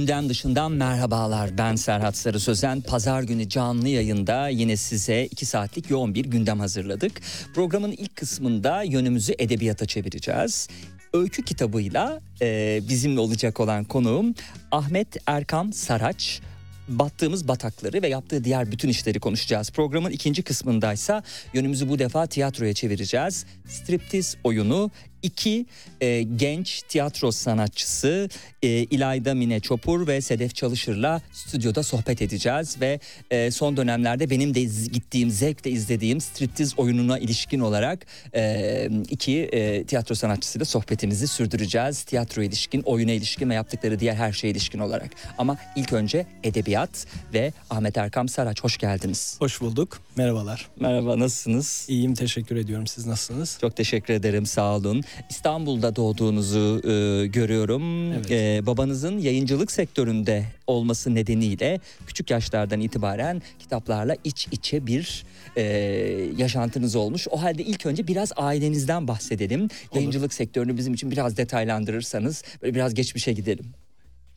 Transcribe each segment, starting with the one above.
Gündem dışından merhabalar. Ben Serhat Sarı Sözen. Pazar günü canlı yayında yine size 2 saatlik yoğun bir gündem hazırladık. Programın ilk kısmında yönümüzü edebiyata çevireceğiz. Öykü kitabıyla e, bizimle olacak olan konuğum Ahmet Erkan Saraç. Battığımız batakları ve yaptığı diğer bütün işleri konuşacağız. Programın ikinci kısmındaysa yönümüzü bu defa tiyatroya çevireceğiz. Striptiz oyunu iki e, genç tiyatro sanatçısı e, İlayda Mine Çopur ve Sedef Çalışır'la stüdyoda sohbet edeceğiz ve e, son dönemlerde benim de gittiğim zevkle izlediğim striptiz oyununa ilişkin olarak e, iki e, tiyatro sanatçısıyla sohbetimizi sürdüreceğiz. Tiyatro ilişkin, oyuna ilişkin ve yaptıkları diğer her şeye ilişkin olarak. Ama ilk önce edebiyat ve Ahmet Erkam Saraç hoş geldiniz. Hoş bulduk. Merhabalar. Merhaba nasılsınız? İyiyim teşekkür ediyorum. Siz nasılsınız? Çok teşekkür ederim sağ olun. İstanbul'da doğduğunuzu e, görüyorum. Evet. E, babanızın yayıncılık sektöründe olması nedeniyle küçük yaşlardan itibaren kitaplarla iç içe bir e, yaşantınız olmuş. O halde ilk önce biraz ailenizden bahsedelim. Yayıncılık sektörünü bizim için biraz detaylandırırsanız böyle biraz geçmişe gidelim.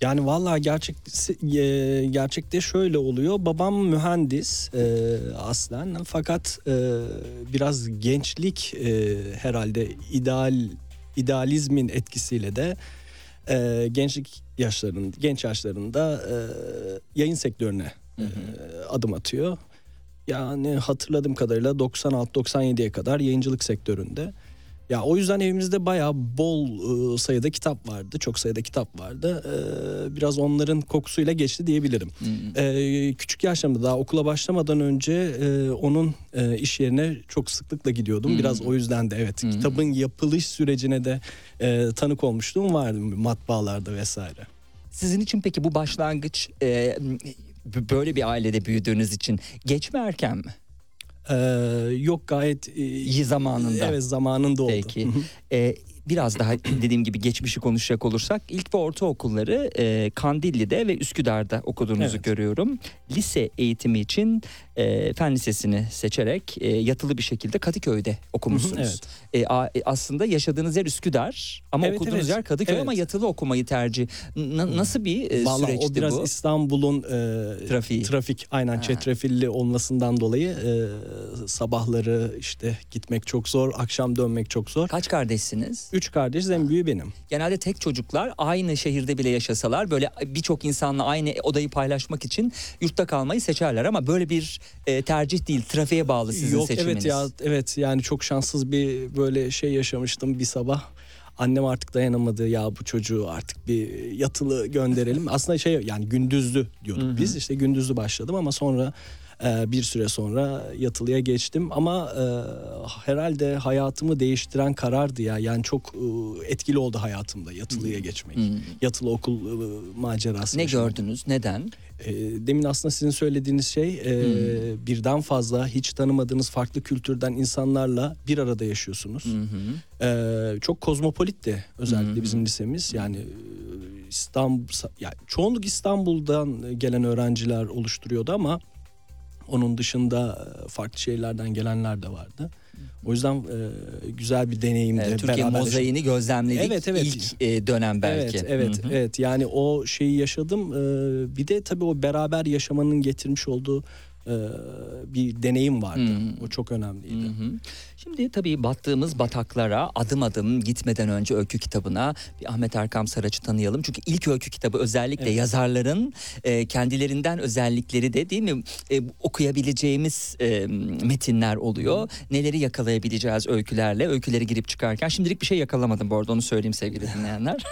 Yani vallahi gerçek e, gerçekte şöyle oluyor. Babam mühendis e, aslen fakat e, biraz gençlik e, herhalde ideal idealizmin etkisiyle de e, gençlik yaşlarında genç yaşlarında e, yayın sektörüne e, adım atıyor. Yani hatırladığım kadarıyla 96-97'ye kadar yayıncılık sektöründe. Ya o yüzden evimizde bayağı bol e, sayıda kitap vardı. Çok sayıda kitap vardı. E, biraz onların kokusuyla geçti diyebilirim. E, küçük yaşlarımda daha okula başlamadan önce e, onun e, iş yerine çok sıklıkla gidiyordum. Biraz o yüzden de evet kitabın yapılış sürecine de e, tanık olmuşluğum vardı matbaalarda vesaire. Sizin için peki bu başlangıç e, böyle bir ailede büyüdüğünüz için geç mi erken mi? E, yok gayet e, İyi zamanında. Evet zamanında oldu. Peki. Ee, biraz daha dediğim gibi geçmişi konuşacak olursak ilk ve ortaokulları e, Kandilli'de ve Üsküdar'da okuduğunuzu Evet. görüyorum. Lise eğitimi için e, fen lisesini seçerek e, yatılı bir şekilde Kadıköy'de okumuşsunuz. Hı hı, evet. E, a- e, aslında yaşadığınız yer Üsküdar ama Evet, okuduğunuz evet. yer Kadıköy Evet. ama yatılı okumayı tercih. N- nasıl bir e, Vallahi süreçti o biraz bu? İstanbul'un e, Trafiği. trafik aynen Ha. çetrefilli olmasından dolayı e, sabahları işte gitmek çok zor, akşam dönmek çok zor. Kaç kardeşsiniz? Üç kardeş en büyüğü benim. Genelde tek çocuklar aynı şehirde bile yaşasalar böyle birçok insanla aynı odayı paylaşmak için yurtta kalmayı seçerler ama böyle bir e, tercih değil trafiğe bağlı sizin Yok seçiminiz. evet ya evet yani çok şanssız bir böyle şey yaşamıştım bir sabah. annem artık dayanamadı ya bu çocuğu artık bir yatılı gönderelim. Aslında şey yani gündüzlü diyorduk biz işte gündüzlü başladım ama sonra bir süre sonra yatılıya geçtim ama e, herhalde hayatımı değiştiren karardı ya yani çok e, etkili oldu hayatımda yatılıya geçmek yatılı okul e, macerası Ne yaşamak. gördünüz? Neden? Demin aslında sizin söylediğiniz şey e, birden fazla hiç tanımadığınız farklı kültürden insanlarla bir arada yaşıyorsunuz. E, çok kozmopolitti özellikle bizim lisemiz. Yani İstanbul yani çoğunluk İstanbul'dan gelen öğrenciler oluşturuyordu ama onun dışında e, farklı şehirlerden gelenler de vardı. O yüzden e, güzel bir deneyimdi. Ee, Türkiye beraber mozaiğini gözlemledik Evet, evet. ilk e, dönem belki. Evet, evet, Hı hı. evet. Yani o şeyi yaşadım. Ee, bir de tabii o beraber yaşamanın getirmiş olduğu e, bir deneyim vardı. O çok önemliydi. Hı hı. Şimdi tabii battığımız bataklara adım adım gitmeden önce öykü kitabına bir Ahmet Erkam Saraç'ı tanıyalım. Çünkü ilk öykü kitabı özellikle yazarların e, kendilerinden özellikleri de değil mi e, okuyabileceğimiz e, metinler oluyor. Neleri yakalayabileceğiz öykülerle öyküleri girip çıkarken. Şimdilik bir şey yakalamadım bu arada onu söyleyeyim sevgili dinleyenler.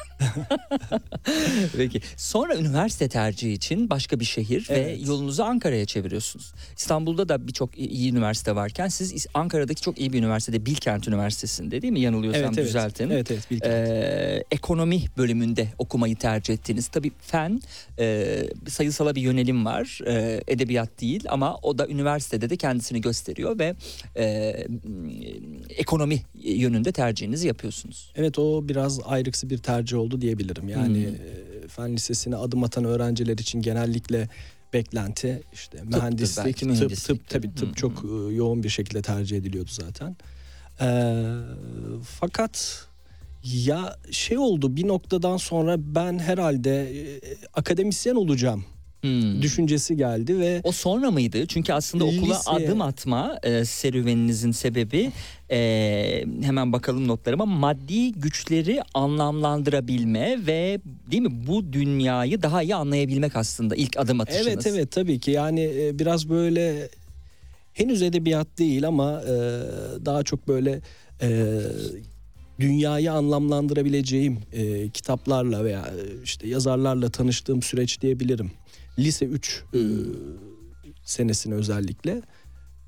Peki sonra üniversite tercihi için başka bir şehir ve Evet. yolunuzu Ankara'ya çeviriyorsunuz. İstanbul'da da birçok iyi- üniversite varken siz Ankara'daki çok iyi bir üniversitede Bilkent Üniversitesi'nde değil mi yanılıyorsam Evet, evet. düzeltin. Evet, evet, Bilkent. Ee, ekonomi bölümünde okumayı tercih ettiniz. Tabii fen e, sayısala bir yönelim var. E, edebiyat değil ama o da üniversitede de kendisini gösteriyor ve e, ekonomi yönünde tercihinizi yapıyorsunuz. Evet o biraz ayrıksı bir tercih oldu diyebilirim. Yani e, fen lisesine adım atan öğrenciler için genellikle beklenti işte mühendislik, belki, tıp, mühendisliktir. tıp tabii tıp Hı, çok e, yoğun bir şekilde tercih ediliyordu zaten. Ee, fakat ya şey oldu bir noktadan sonra ben herhalde akademisyen olacağım Hmm. düşüncesi geldi ve O sonra mıydı? Çünkü aslında okula Liseye- adım atma e, serüveninizin sebebi e, hemen bakalım notlarıma maddi güçleri anlamlandırabilme ve değil mi bu dünyayı daha iyi anlayabilmek aslında ilk adım atışınız. Evet evet tabii ki yani e, biraz böyle henüz edebiyat değil ama e, daha çok böyle e, dünyayı anlamlandırabileceğim e, kitaplarla veya e, işte yazarlarla tanıştığım süreç diyebilirim. Lise 3 e, senesine özellikle.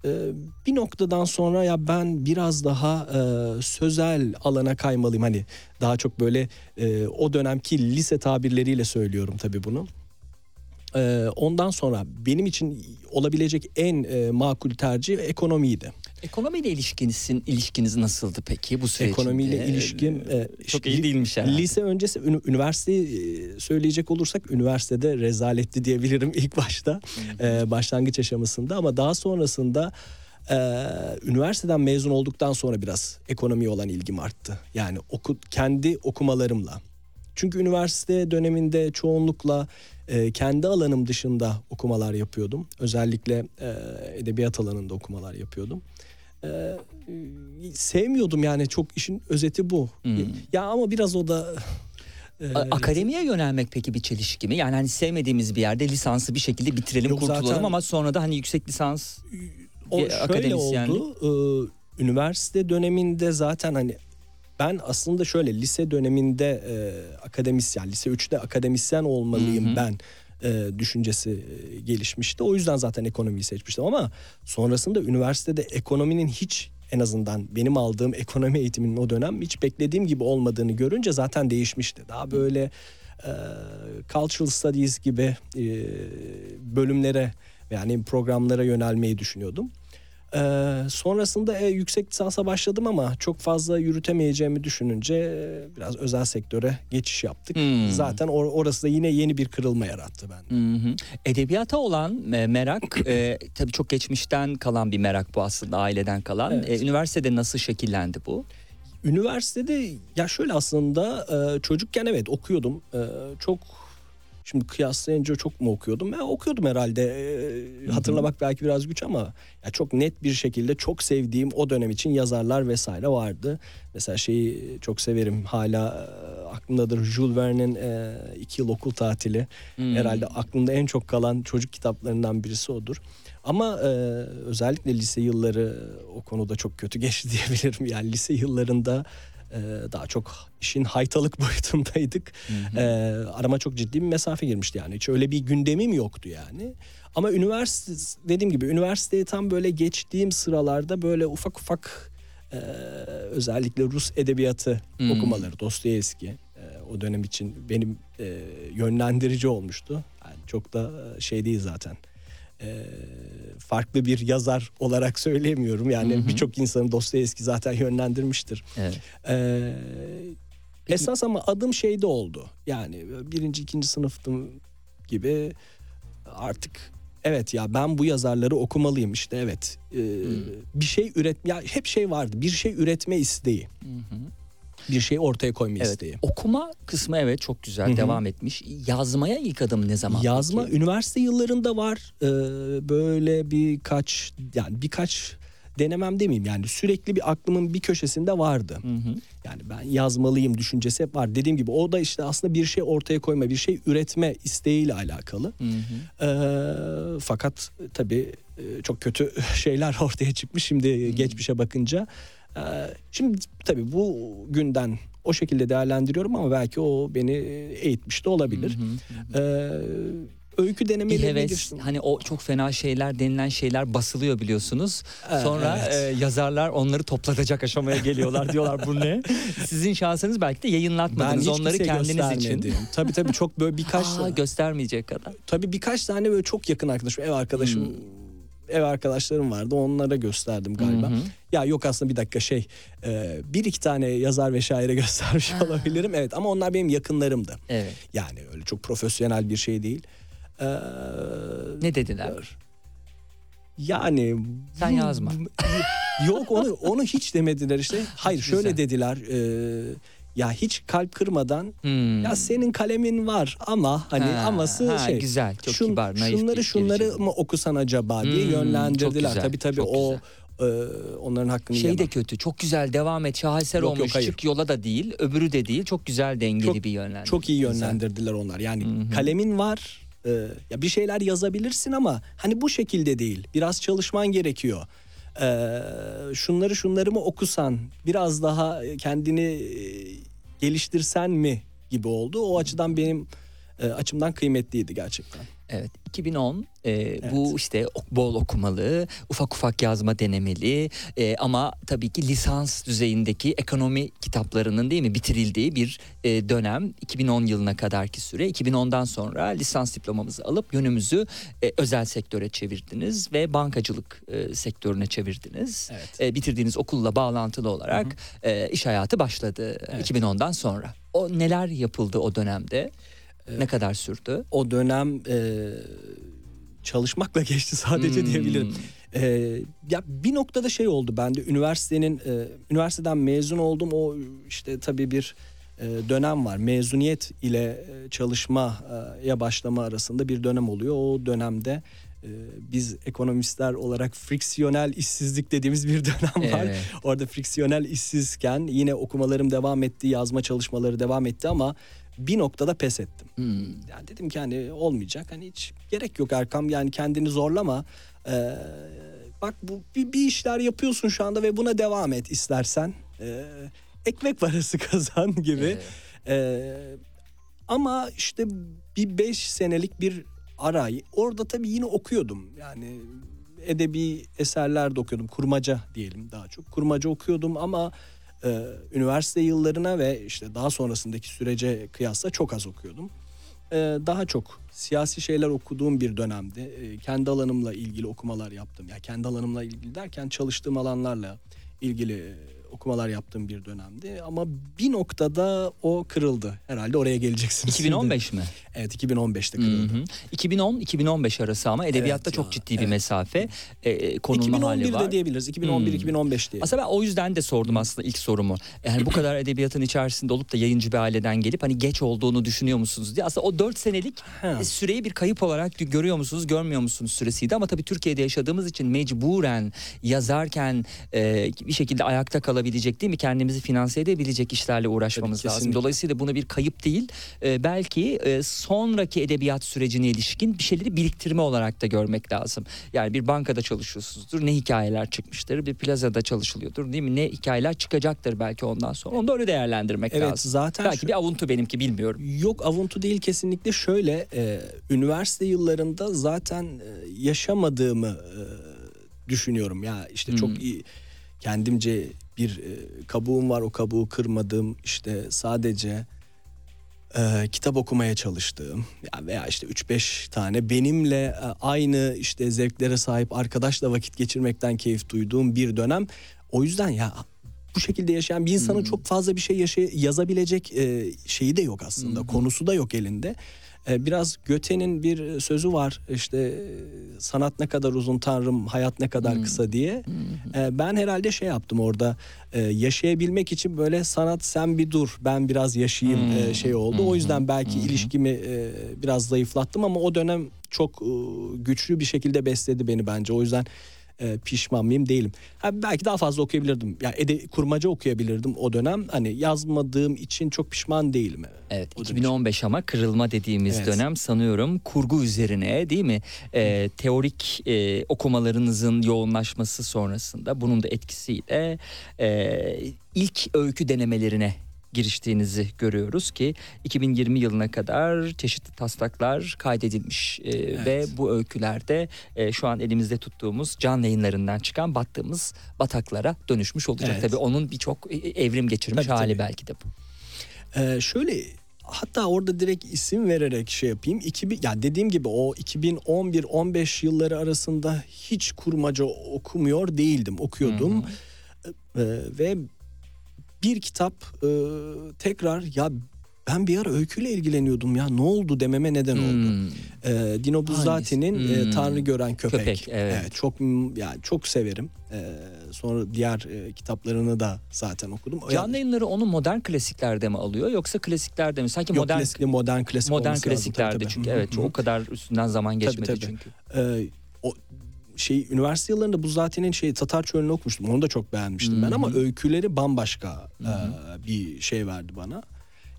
E, bir noktadan sonra ya ben biraz daha e, sözel alana kaymalıyım. Hani daha çok böyle e, o dönemki lise tabirleriyle söylüyorum tabii bunu. Ee, ondan sonra benim için olabilecek en e, makul tercih ekonomiydi. Ekonomiyle ilişkinizin ilişkiniz nasıldı peki bu süreç Ekonomiyle ilişkim e, çok iyi değilmiş herhalde. Lise öncesi üniversiteyi e, söyleyecek olursak üniversitede rezaletti diyebilirim ilk başta e, başlangıç aşamasında ama daha sonrasında e, üniversiteden mezun olduktan sonra biraz ekonomiye olan ilgim arttı. Yani oku, kendi okumalarımla. Çünkü üniversite döneminde çoğunlukla e, kendi alanım dışında okumalar yapıyordum. Özellikle e, edebiyat alanında okumalar yapıyordum. E, sevmiyordum yani çok işin özeti bu. Ya ama biraz o da e, Akademiye yönelmek peki bir çelişki mi? Yani hani sevmediğimiz bir yerde lisansı bir şekilde bitirelim Yok, kurtulalım zaten- ama sonra da hani yüksek lisans O şöyle oldu. e, üniversite döneminde zaten hani ben aslında şöyle lise döneminde e, akademisyen, lise 3'te akademisyen olmalıyım ben e, düşüncesi e, gelişmişti. O yüzden zaten ekonomiyi seçmiştim ama sonrasında üniversitede ekonominin hiç en azından benim aldığım ekonomi eğitiminin o dönem hiç beklediğim gibi olmadığını görünce zaten değişmişti. Daha böyle e, cultural studies gibi e, bölümlere yani programlara yönelmeyi düşünüyordum. Ee, sonrasında e, yüksek lisansa başladım ama çok fazla yürütemeyeceğimi düşününce e, biraz özel sektöre geçiş yaptık. Hmm. Zaten or- orası da yine yeni bir kırılma yarattı bende. Hı. Edebiyata olan e, merak e, tabii çok geçmişten kalan bir merak bu aslında aileden kalan. Evet. E, üniversitede nasıl şekillendi bu? Üniversitede ya şöyle aslında e, çocukken evet okuyordum. E, çok şimdi kıyaslayınca çok mu okuyordum? Ya okuyordum herhalde. E, hatırlamak belki biraz güç ama ya çok net bir şekilde çok sevdiğim o dönem için yazarlar vesaire vardı. Mesela şeyi çok severim hala e, aklımdadır Jules Verne'in e, iki yıl okul tatili. Herhalde aklımda en çok kalan çocuk kitaplarından birisi odur. Ama e, özellikle lise yılları o konuda çok kötü geçti diyebilirim. Yani lise yıllarında Ee, daha çok işin haytalık boyutundaydık. Ee, arama çok ciddi bir mesafe girmişti yani. Hiç öyle bir gündemim yoktu yani. Ama üniversite dediğim gibi üniversiteye tam böyle geçtiğim sıralarda böyle ufak ufak e, özellikle Rus edebiyatı Hmm. okumaları Dostoyevski e, o dönem için benim e, yönlendirici olmuştu. Yani çok da e, şey değil zaten. E, farklı bir yazar olarak söylemiyorum. Yani birçok insanı Dostoyevski zaten yönlendirmiştir. Evet. Ee, esas ama adım şeyde oldu. Yani birinci ikinci sınıftım gibi artık evet ya ben bu yazarları okumalıyım işte evet Ee, bir şey üret ya hep şey vardı bir şey üretme isteği bir şey ortaya koyma Evet. isteği. Okuma kısmı evet çok güzel devam etmiş. Yazmaya ilk adım ne zaman? Yazma peki? üniversite yıllarında var Ee, böyle birkaç yani birkaç denemem demeyeyim yani sürekli bir aklımın bir köşesinde vardı. Yani ben yazmalıyım düşüncesi hep var. Dediğim gibi o da işte aslında bir şey ortaya koyma, bir şey üretme isteğiyle alakalı. Ee, fakat tabii e, çok kötü şeyler ortaya çıkmış şimdi geçmişe bakınca. Ee, şimdi tabii bu günden o şekilde değerlendiriyorum ama belki o beni eğitmiş de olabilir. Ee, öykü bir denemelerine heves girsin. hani o çok fena şeyler denilen şeyler basılıyor biliyorsunuz. Evet, Sonra evet. e, yazarlar onları toplatacak aşamaya geliyorlar diyorlar bu ne? Sizin şansınız belki de yayınlatmadınız onları kimseye kendiniz için. Tabii tabii çok böyle birkaç Aa, göstermeyecek kadar. tabii birkaç tane böyle çok yakın arkadaşım, ev arkadaşım, Hmm. Ev arkadaşlarım vardı. Onlara gösterdim galiba. Ya yok aslında bir dakika şey, e, bir iki tane yazar ve şaire göstermiş olabilirim. Evet ama onlar benim yakınlarımdı. Evet. Yani öyle çok profesyonel bir şey değil. Ee, Ne dediler? yani Sen yazma. Yok onu onu hiç demediler işte. Hayır Güzel. şöyle dediler. e, ya hiç kalp kırmadan Hmm. ya senin kalemin var ama hani Ha, aması ha, şey. güzel, çok kibar, naif Şunları şunları gelişim. mı okusan acaba diye Hmm, yönlendirdiler. tabii tabii o e, onların hakkını Şey de yemem. kötü. Çok güzel devam et. Şaheser Yok, yok, olmuş. hayır. Çık yola da değil. Öbürü de değil. Çok güzel dengeli Çok- bir yönlendirme. Çok iyi Güzel. yönlendirdiler onlar. Yani kalemin var. e, ya bir şeyler yazabilirsin ama hani bu şekilde değil. Biraz çalışman gerekiyor. E, şunları şunları mı okusan, biraz daha kendini e, geliştirsen mi gibi oldu. O açıdan benim e, açımdan kıymetliydi gerçekten. Evet 2010 e, bu işte bol okumalı, ufak ufak yazma denemeli e, ama tabii ki lisans düzeyindeki ekonomi kitaplarının değil mi bitirildiği bir e, dönem 2010 yılına kadarki süre 2010'dan sonra lisans diplomamızı alıp yönümüzü e, özel sektöre çevirdiniz ve bankacılık e, sektörüne çevirdiniz. Evet. E, bitirdiğiniz okulla bağlantılı olarak e, iş hayatı başladı 2010'dan sonra. O neler yapıldı o dönemde? Ne kadar sürdü? O dönem e, çalışmakla geçti sadece Hmm. diyebilirim. E, ya bir noktada şey oldu bende üniversitenin e, üniversiteden mezun oldum o işte tabii bir e, dönem var mezuniyet ile e, çalışmaya başlama arasında bir dönem oluyor o dönemde e, biz ekonomistler olarak friksiyonel işsizlik dediğimiz bir dönem var. Evet. Orada friksiyonel işsizken yine okumalarım devam etti, yazma çalışmaları devam etti ama bir noktada pes ettim. Hmm. Yani dedim ki hani olmayacak. Hani hiç gerek yok Erkam yani kendini zorlama. Ee, bak bu bir, bir işler yapıyorsun şu anda ve buna devam et istersen. Ee, ekmek parası kazan gibi. Ee, ama işte bir beş senelik bir ara. Orada tabii yine okuyordum. Yani edebi eserler de okuyordum. Kurmaca diyelim daha çok. Kurmaca okuyordum ama e, üniversite yıllarına ve işte daha sonrasındaki sürece kıyasla çok az okuyordum. E, daha çok siyasi şeyler okuduğum bir dönemde e, kendi alanımla ilgili okumalar yaptım. Ya kendi alanımla ilgili derken çalıştığım alanlarla ilgili e, okumalar yaptığım bir dönemdi ama bir noktada o kırıldı. Herhalde oraya geleceksiniz. şimdi. 2015 mi? Evet 2015'te kırıldı. 2010-2015 arası ama edebiyatta Evet çok ya, ciddi bir evet. mesafe e, konulma hali 2011'de var. diyebiliriz. 2011-2015 diye. Aslında ben o yüzden de sordum aslında ilk sorumu. Yani bu kadar edebiyatın içerisinde olup da yayıncı bir aileden gelip hani geç olduğunu düşünüyor musunuz diye. Aslında o 4 senelik Ha. e, süreyi bir kayıp olarak görüyor musunuz, görmüyor musunuz süresiydi. Ama tabii Türkiye'de yaşadığımız için mecburen yazarken e, bir şekilde ayakta kalabilecek değil mi? Kendimizi finanse edebilecek işlerle uğraşmamız Tabii, lazım. kesinlikle. Dolayısıyla bunu bir kayıp değil, e, belki e, sonraki edebiyat sürecine ilişkin bir şeyleri biriktirme olarak da görmek lazım. Yani bir bankada çalışıyorsunuzdur. Ne hikayeler çıkmıştır? Bir plazada çalışılıyordur değil mi? Ne hikayeler çıkacaktır belki ondan sonra. Onu da öyle değerlendirmek Evet, lazım. zaten belki şu- bir avuntu benimki bilmiyorum. Yok avuntu değil kesinlikle şöyle e, üniversite yıllarında zaten e, yaşamadığımı e, düşünüyorum ya işte çok iyi kendimce bir e, kabuğum var o kabuğu kırmadığım işte sadece e, kitap okumaya çalıştığım ya veya işte 3-5 tane benimle e, aynı işte zevklere sahip arkadaşla vakit geçirmekten keyif duyduğum bir dönem. O yüzden ya bu şekilde yaşayan bir insanın çok fazla bir şey yaşay- yazabilecek e, şeyi de yok aslında. Konusu da yok elinde. E, biraz Göte'nin bir sözü var işte e, sanat ne kadar uzun tanrım hayat ne kadar kısa diye. E, ben herhalde şey yaptım orada e, yaşayabilmek için böyle sanat sen bir dur ben biraz yaşayayım e, şey oldu. O yüzden belki ilişkimi e, biraz zayıflattım ama o dönem çok e, güçlü bir şekilde besledi beni bence. O yüzden e, pişman mıyım değilim. Ha, belki daha fazla okuyabilirdim. Yani ede, kurmaca okuyabilirdim o dönem. Hani yazmadığım için çok pişman değilim. Evet O dönem 2015 ama kırılma dediğimiz Evet. dönem sanıyorum kurgu üzerine değil mi? Ee, teorik e, okumalarınızın yoğunlaşması sonrasında bunun da etkisiyle e, ilk öykü denemelerine giriştiğinizi görüyoruz ki 2020 yılına kadar çeşitli taslaklar kaydedilmiş Ee, ve bu öykülerde e, şu an elimizde tuttuğumuz can yayınlarından çıkan battığımız bataklara dönüşmüş olacak. Evet. Tabii onun birçok e, evrim geçirmiş Tabii, hali tabii. belki de bu. Ee, şöyle hatta orada direkt isim vererek şey yapayım. 2000 ya dediğim gibi o 2011-15 yılları arasında hiç kurmaca okumuyor değildim. Okuyordum. Ee, ve bir kitap e, tekrar ya ben bir ara öyküyle ilgileniyordum ya ne oldu dememe neden oldu. Hmm. Ee, Dino Buzzati'nin e, Hmm. Tanrı Gören Köpek. Köpek, evet. çok yani çok severim. Ee, sonra diğer e, kitaplarını da zaten okudum. Canlı yayınları onu modern klasiklerde mi alıyor yoksa klasiklerde mi? Sanki Yok modern klasik, modern klasik modern olması lazım. klasiklerde Tabii, tabii. çünkü evet hı. o kadar üstünden zaman geçmedi tabii. çünkü. Ee, o şey üniversite yıllarında Buzzati'nin şey Tatar Çölü'nü okumuştum. Onu da çok beğenmiştim ben ama öyküleri bambaşka e, bir şey verdi bana.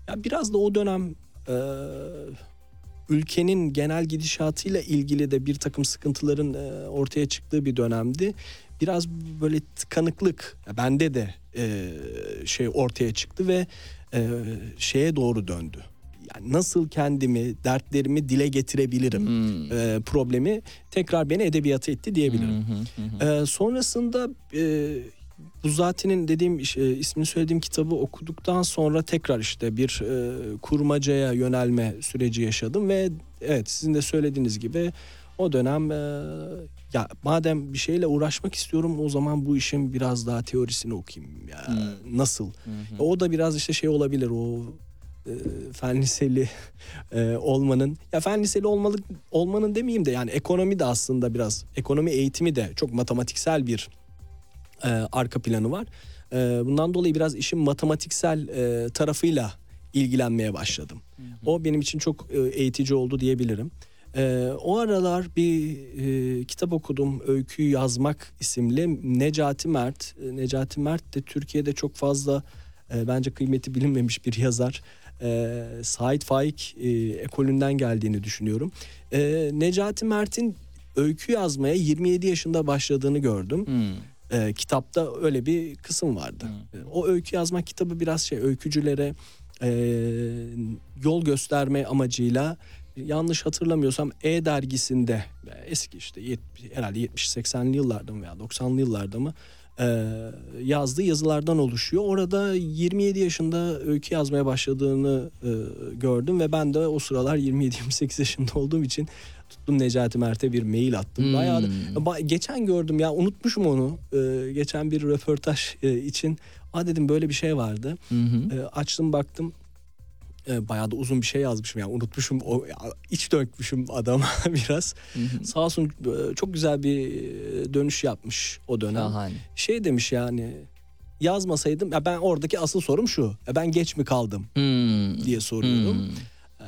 Ya biraz da o dönem e, ülkenin genel gidişatıyla ilgili de bir takım sıkıntıların e, ortaya çıktığı bir dönemdi. Biraz böyle tıkanıklık ya bende de e, şey ortaya çıktı ve e, şeye doğru döndü. Yani nasıl kendimi, dertlerimi dile getirebilirim e, problemi tekrar beni edebiyata itti diyebilirim. E, sonrasında e, Buzzati'nin dediğim e, ismini söylediğim kitabı okuduktan sonra tekrar işte bir e, kurmacaya yönelme süreci yaşadım ve evet sizin de söylediğiniz gibi o dönem e, ya madem bir şeyle uğraşmak istiyorum o zaman bu işin biraz daha teorisini okuyayım ya nasıl? O da biraz işte şey olabilir o e, fen liseli e, olmanın ya fen liseli olmalı olmanın demeyeyim de yani ekonomi de aslında biraz ekonomi eğitimi de çok matematiksel bir e, arka planı var. E, bundan dolayı biraz işin matematiksel e, tarafıyla ilgilenmeye başladım. O benim için çok e, eğitici oldu diyebilirim. E, o aralar bir e, kitap okudum. Öyküyü Yazmak isimli Necati Mert. E, Necati Mert de Türkiye'de çok fazla e, bence kıymeti bilinmemiş bir yazar. E, Sait Faik e, ekolünden geldiğini düşünüyorum. E, Necati Mert'in öykü yazmaya 27 yaşında başladığını gördüm. Hmm. E, kitapta öyle bir kısım vardı. E, O öykü yazmak kitabı biraz şey öykücülere e, yol gösterme amacıyla yanlış hatırlamıyorsam E dergisinde eski işte yet- herhalde 70-80'li yıllarda mı veya 90'lı yıllarda mı yazdığı yazılardan oluşuyor. Orada 27 yaşında öykü yazmaya başladığını e, gördüm ve ben de o sıralar 27-28 yaşında olduğum için tuttum Necati Mert'e bir mail attım. Hmm. Bayağı da- Ba- geçen gördüm ya unutmuşum onu. Ee, geçen bir röportaj e, için. Aa dedim böyle bir şey vardı. Hı hı. Açtım baktım. Ee, bayağı da uzun bir şey yazmışım ya unutmuşum o iç dökmüşüm adama biraz. Sağ olsun e, çok güzel bir e, dönüş yapmış o dönem. Şahane. Şey demiş yani yazmasaydım ya ben oradaki asıl sorum şu. Ya ben geç mi kaldım Hmm. diye soruyorum. Hmm. Ee,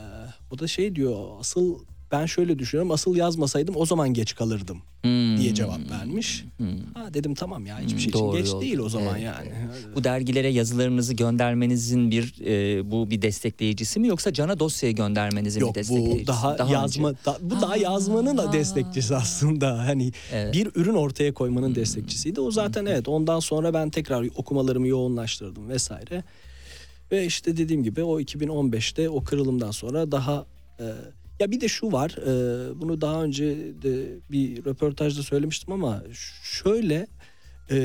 o da şey diyor asıl ben şöyle düşünüyorum asıl yazmasaydım o zaman geç kalırdım Hmm. diye cevap vermiş. Ha dedim tamam ya hiçbir şey için Doğru geç yol. değil o zaman Evet, yani. Bu dergilere yazılarınızı göndermenizin bir e, bu bir destekleyicisi mi yoksa Cana dosyayı göndermenizin Yok bir destekleyicisi? bu daha, önce. yazma da- bu daha yazmanın da destekçisi aslında. Hani Evet. bir ürün ortaya koymanın destekçisiydi. O zaten evet ondan sonra ben tekrar okumalarımı yoğunlaştırdım vesaire. Ve işte dediğim gibi o 2015'te o kırılımdan sonra daha e, ya bir de şu var e, bunu daha önce de bir röportajda söylemiştim ama şöyle e,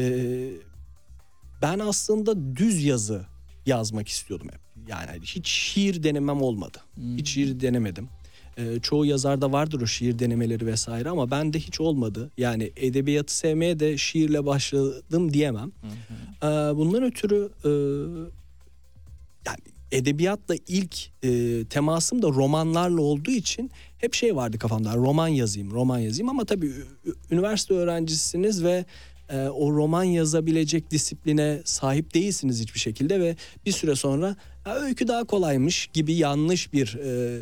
ben aslında düz yazı yazmak istiyordum hep. Yani hiç şiir denemem olmadı. Hiç şiir denemedim. Ee, çoğu yazarda vardır o şiir denemeleri vesaire ama bende hiç olmadı. Yani edebiyatı sevmeye de şiirle başladım diyemem. Ee, bundan ötürü e, yani edebiyatla ilk e, temasım da romanlarla olduğu için hep şey vardı kafamda roman yazayım roman yazayım ama tabii üniversite öğrencisiniz ve e, o roman yazabilecek disipline sahip değilsiniz hiçbir şekilde ve bir süre sonra "Ha, öykü daha kolaymış gibi yanlış bir e,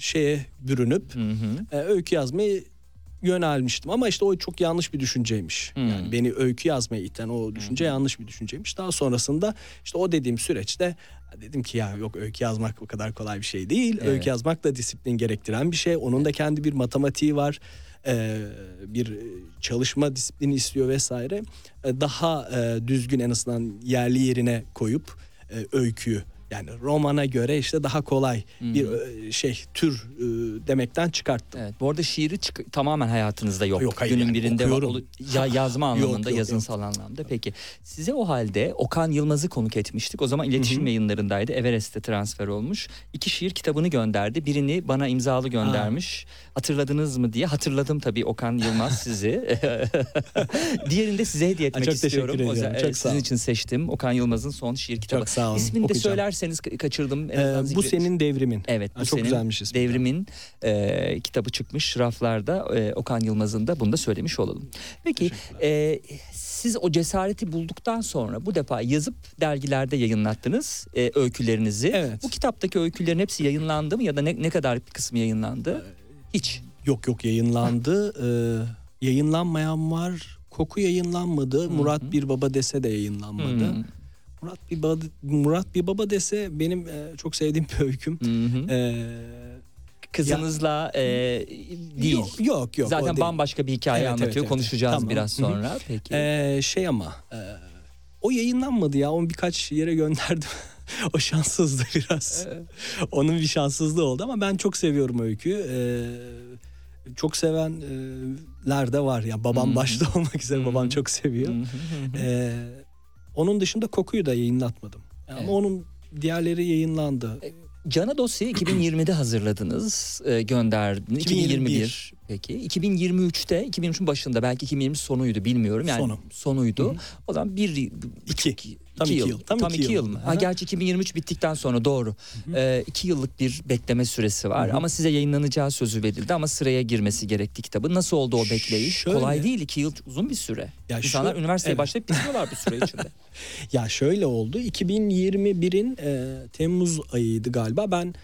şeye bürünüp Hı hı. e, öykü yazmayı yönelmiştim ama işte o çok yanlış bir düşünceymiş. Hmm. Yani beni öykü yazmaya iten o düşünce yanlış bir düşünceymiş. Daha sonrasında işte o dediğim süreçte dedim ki ya yok öykü yazmak bu kadar kolay bir şey değil. Evet. Öykü yazmak da disiplin gerektiren bir şey. Onun da kendi bir matematiği var. Ee, bir çalışma disiplini istiyor vesaire. Ee, Daha e, düzgün en azından yerli yerine koyup e, öyküyü yani romana göre işte daha kolay bir e, şey tür e, demekten çıkarttım. Evet. Bu arada şiiri çık- tamamen hayatınızda yok. Yok, hayır, Günün yani birinde okuyorum. ol- ya yazma Yok, anlamında, yok, yazınsal anlamda. Peki size o halde Okan Yılmaz'ı konuk etmiştik. O zaman iletişim yayınlarındaydı. Everest'e transfer olmuş. İki şiir kitabını gönderdi. Birini bana imzalı göndermiş. Hatırladınız mı diye. Hatırladım tabii Okan Yılmaz sizi. Diğerini de size hediye etmek çok teşekkür istiyorum. O ediyorum. yüzden, Çok evet, sağ sizin olun. için seçtim. Okan Yılmaz'ın son şiir kitabı. Çok sağ olun. İsmini de Okuyacağım. Söylerseniz ka- kaçırdım. En Ee, bu senin devrimin. Evet Ha, bu çok senin güzelmiş ismi. devrimin e, kitabı çıkmış raflarda e, Okan Yılmaz'ın da bunu da söylemiş olalım. Peki e, siz o cesareti bulduktan sonra bu defa yazıp dergilerde yayınlattınız e, öykülerinizi. Evet. Bu kitaptaki öykülerin hepsi yayınlandı mı ya da ne, ne kadar bir kısmı yayınlandı? Hiç. Yok yok yayınlandı. Ee, yayınlanmayan var. Koku yayınlanmadı. Murat Bir Baba dese de yayınlanmadı. Hmm. Murat Bir Baba Murat Bir Baba dese benim e, çok sevdiğim bir öyküm. Hı hı. Ee, Kızınızla e, değil. Yok yok. yok Zaten bambaşka bir hikaye Evet, anlatıyor. evet. Konuşacağız Tamam. biraz Hı hı. sonra. Peki. Ee, şey ama e, o yayınlanmadı ya. Onu birkaç yere gönderdim. o şanssızdı biraz. Onun bir şanssızlığı oldu ama ben çok seviyorum öyküyü. Ee, çok sevenler de var. Ya babam Hı hı. başta olmak üzere babam Hı. çok seviyor. Hı hı hı. Ee, onun dışında kokuyu da yayınlatmadım. Ama Evet. onun diğerleri yayınlandı. Cana dosyayı 2020'de hazırladınız, e, gönderdiniz. 2021. 2021. Peki. 2023'te, 2023'ün başında belki 2020 sonuydu bilmiyorum. Yani Sonu. sonuydu. O zaman bir İki. buçuk, Tam iki yıl. yıl. Tam Tam, iki iki yıl. yıl mı? Hı Ha, hı. gerçi 2023 bittikten sonra doğru. E, iki yıllık bir bekleme süresi var. Hı hı. Ama size yayınlanacağı sözü verildi ama sıraya girmesi gerekti kitabı. Nasıl oldu o bekleyiş? Şöyle- Kolay değil. iki yıl uzun bir süre. Ya İnsanlar şu- üniversiteye evet. başlayıp bitiriyorlar bu süre içinde. Ya şöyle oldu. 2021'in e, Temmuz ayıydı galiba. Ben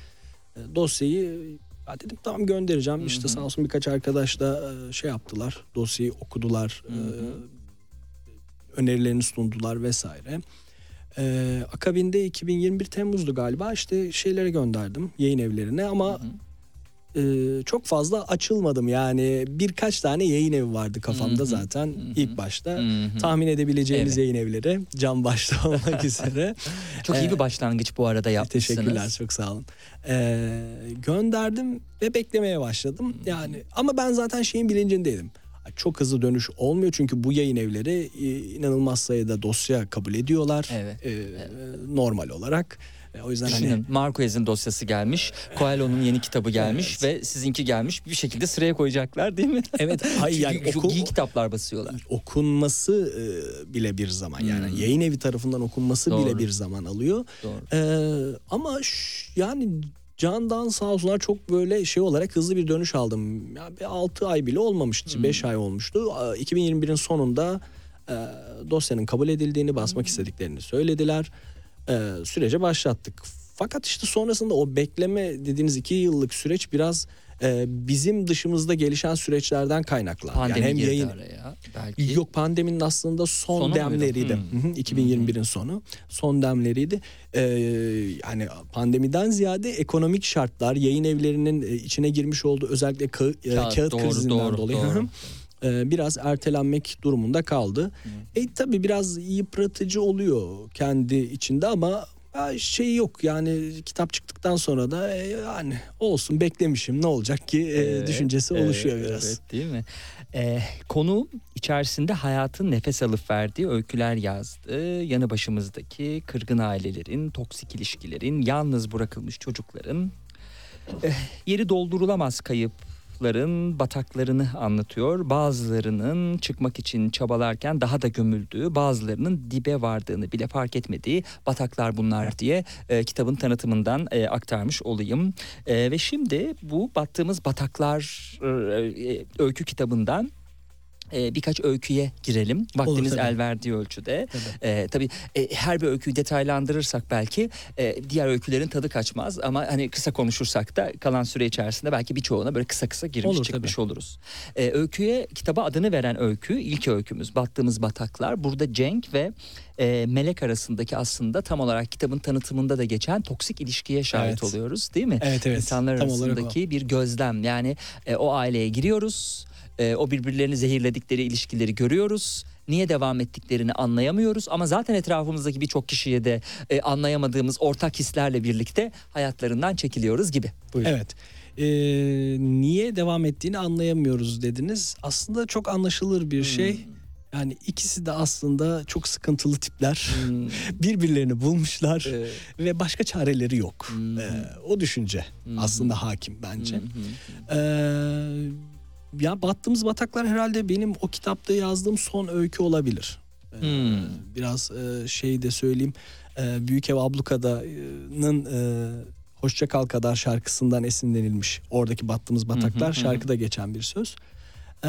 e, dosyayı ya dedim tamam göndereceğim. İşte sağ olsun birkaç arkadaş da e, şey yaptılar. Dosyayı okudular. e, önerilerini sundular vesaire. E, akabinde 2021 Temmuz'du galiba. İşte şeylere gönderdim yayın evlerine ama e, çok fazla açılmadım. Yani birkaç tane yayın evi vardı kafamda zaten ilk başta. Hı hı. Tahmin edebileceğiniz Evet. yayın evleri. Cam başta olmak üzere. Çok iyi Ee, bir başlangıç bu arada yapmışsınız. Teşekkürler çok sağ olun. Ee, gönderdim ve beklemeye başladım. Yani ama ben zaten şeyin bilincindeydim. Çok hızlı dönüş olmuyor çünkü bu yayın evleri e, inanılmaz sayıda dosya kabul ediyorlar. Evet, Ee, Normal olarak. E, O yüzden hani Düşünün Marquez'in dosyası gelmiş, Coelho'nun yeni kitabı gelmiş ve sizinki gelmiş. Bir şekilde sıraya koyacaklar değil mi? Evet, hayır yani oku- iyi kitaplar basıyorlar. okunması e, bile bir zaman yani yayın evi tarafından okunması Hmm. Doğru. bile bir zaman alıyor. Doğru. Ee, ama ş- yani Candan sağ olsunlar çok böyle şey olarak hızlı bir dönüş aldım. Ya bir 6 ay bile olmamıştı. 5 ay olmuştu. Aa, 2021'in sonunda e, dosyanın kabul edildiğini basmak istediklerini söylediler. E, sürece başlattık. fakat işte sonrasında o bekleme dediğiniz iki yıllık süreç biraz e, bizim dışımızda gelişen süreçlerden kaynaklı. Pandemi yani hem girdi yayın araya belki. Yok pandeminin aslında son Sonu demleriydi. Hmm. Hı hı, 2021'in sonu. Son demleriydi. Ee, yani pandemiden ziyade ekonomik şartlar, yayın evlerinin e, içine girmiş olduğu özellikle ka- e, Kağıt, kağıt doğru, krizinden doğru, dolayı doğru. hı hı, e, biraz ertelenmek durumunda kaldı. E tabii biraz yıpratıcı oluyor kendi içinde ama ya şey yok yani kitap çıktıktan sonra da e, yani olsun beklemişim ne olacak ki e, Evet, düşüncesi oluşuyor evet, biraz. Evet değil mi? Ee, konu içerisinde hayatın nefes alıp verdiği öyküler yazdı. Yanı başımızdaki kırgın ailelerin, toksik ilişkilerin, yalnız bırakılmış çocukların, eh, yeri doldurulamaz kayıpların bataklarını anlatıyor. Bazılarının çıkmak için çabalarken daha da gömüldüğü, bazılarının dibe vardığını bile fark etmediği bataklar bunlar diye e, kitabın tanıtımından e, aktarmış olayım. E, ve şimdi bu battığımız bataklar e, e, öykü kitabından e, birkaç öyküye girelim. Vaktimiz tabii. el verdiği ölçüde. Tabii. E, tabii e, her bir öyküyü detaylandırırsak belki e, diğer öykülerin tadı kaçmaz ama hani kısa konuşursak da kalan süre içerisinde belki birçoğuna böyle kısa kısa girmiş Olur, çıkmış oluruz. E, öyküye kitaba adını veren öykü ilk öykümüz Battığımız Bataklar. Burada Cenk ve e, Melek arasındaki aslında tam olarak kitabın tanıtımında da geçen toksik ilişkiye şahit Evet. oluyoruz değil mi? Evet evet. İnsanlar Tam arasındaki bir gözlem yani e, o aileye giriyoruz e, o birbirlerini zehirledikleri ilişkileri görüyoruz. Niye devam ettiklerini anlayamıyoruz ama zaten etrafımızdaki birçok kişiye de e, anlayamadığımız ortak hislerle birlikte hayatlarından çekiliyoruz gibi. Buyurun. Evet. Ee, niye devam ettiğini anlayamıyoruz dediniz. Aslında çok anlaşılır bir şey. Yani ikisi de aslında çok sıkıntılı tipler. Hmm, Birbirlerini bulmuşlar e, ve başka çareleri yok. Hmm. Ee, o düşünce Hmm. aslında hakim bence. hı hı. Ee, ya battığımız bataklar herhalde benim o kitapta yazdığım son öykü olabilir. Ee, Hmm. Biraz e, şey de söyleyeyim. Ee, Büyük Ev Ablukada'nın e, Hoşça Kal Kadar şarkısından esinlenilmiş. Oradaki battığımız bataklar Hı hı hı. şarkıda geçen bir söz. Ee,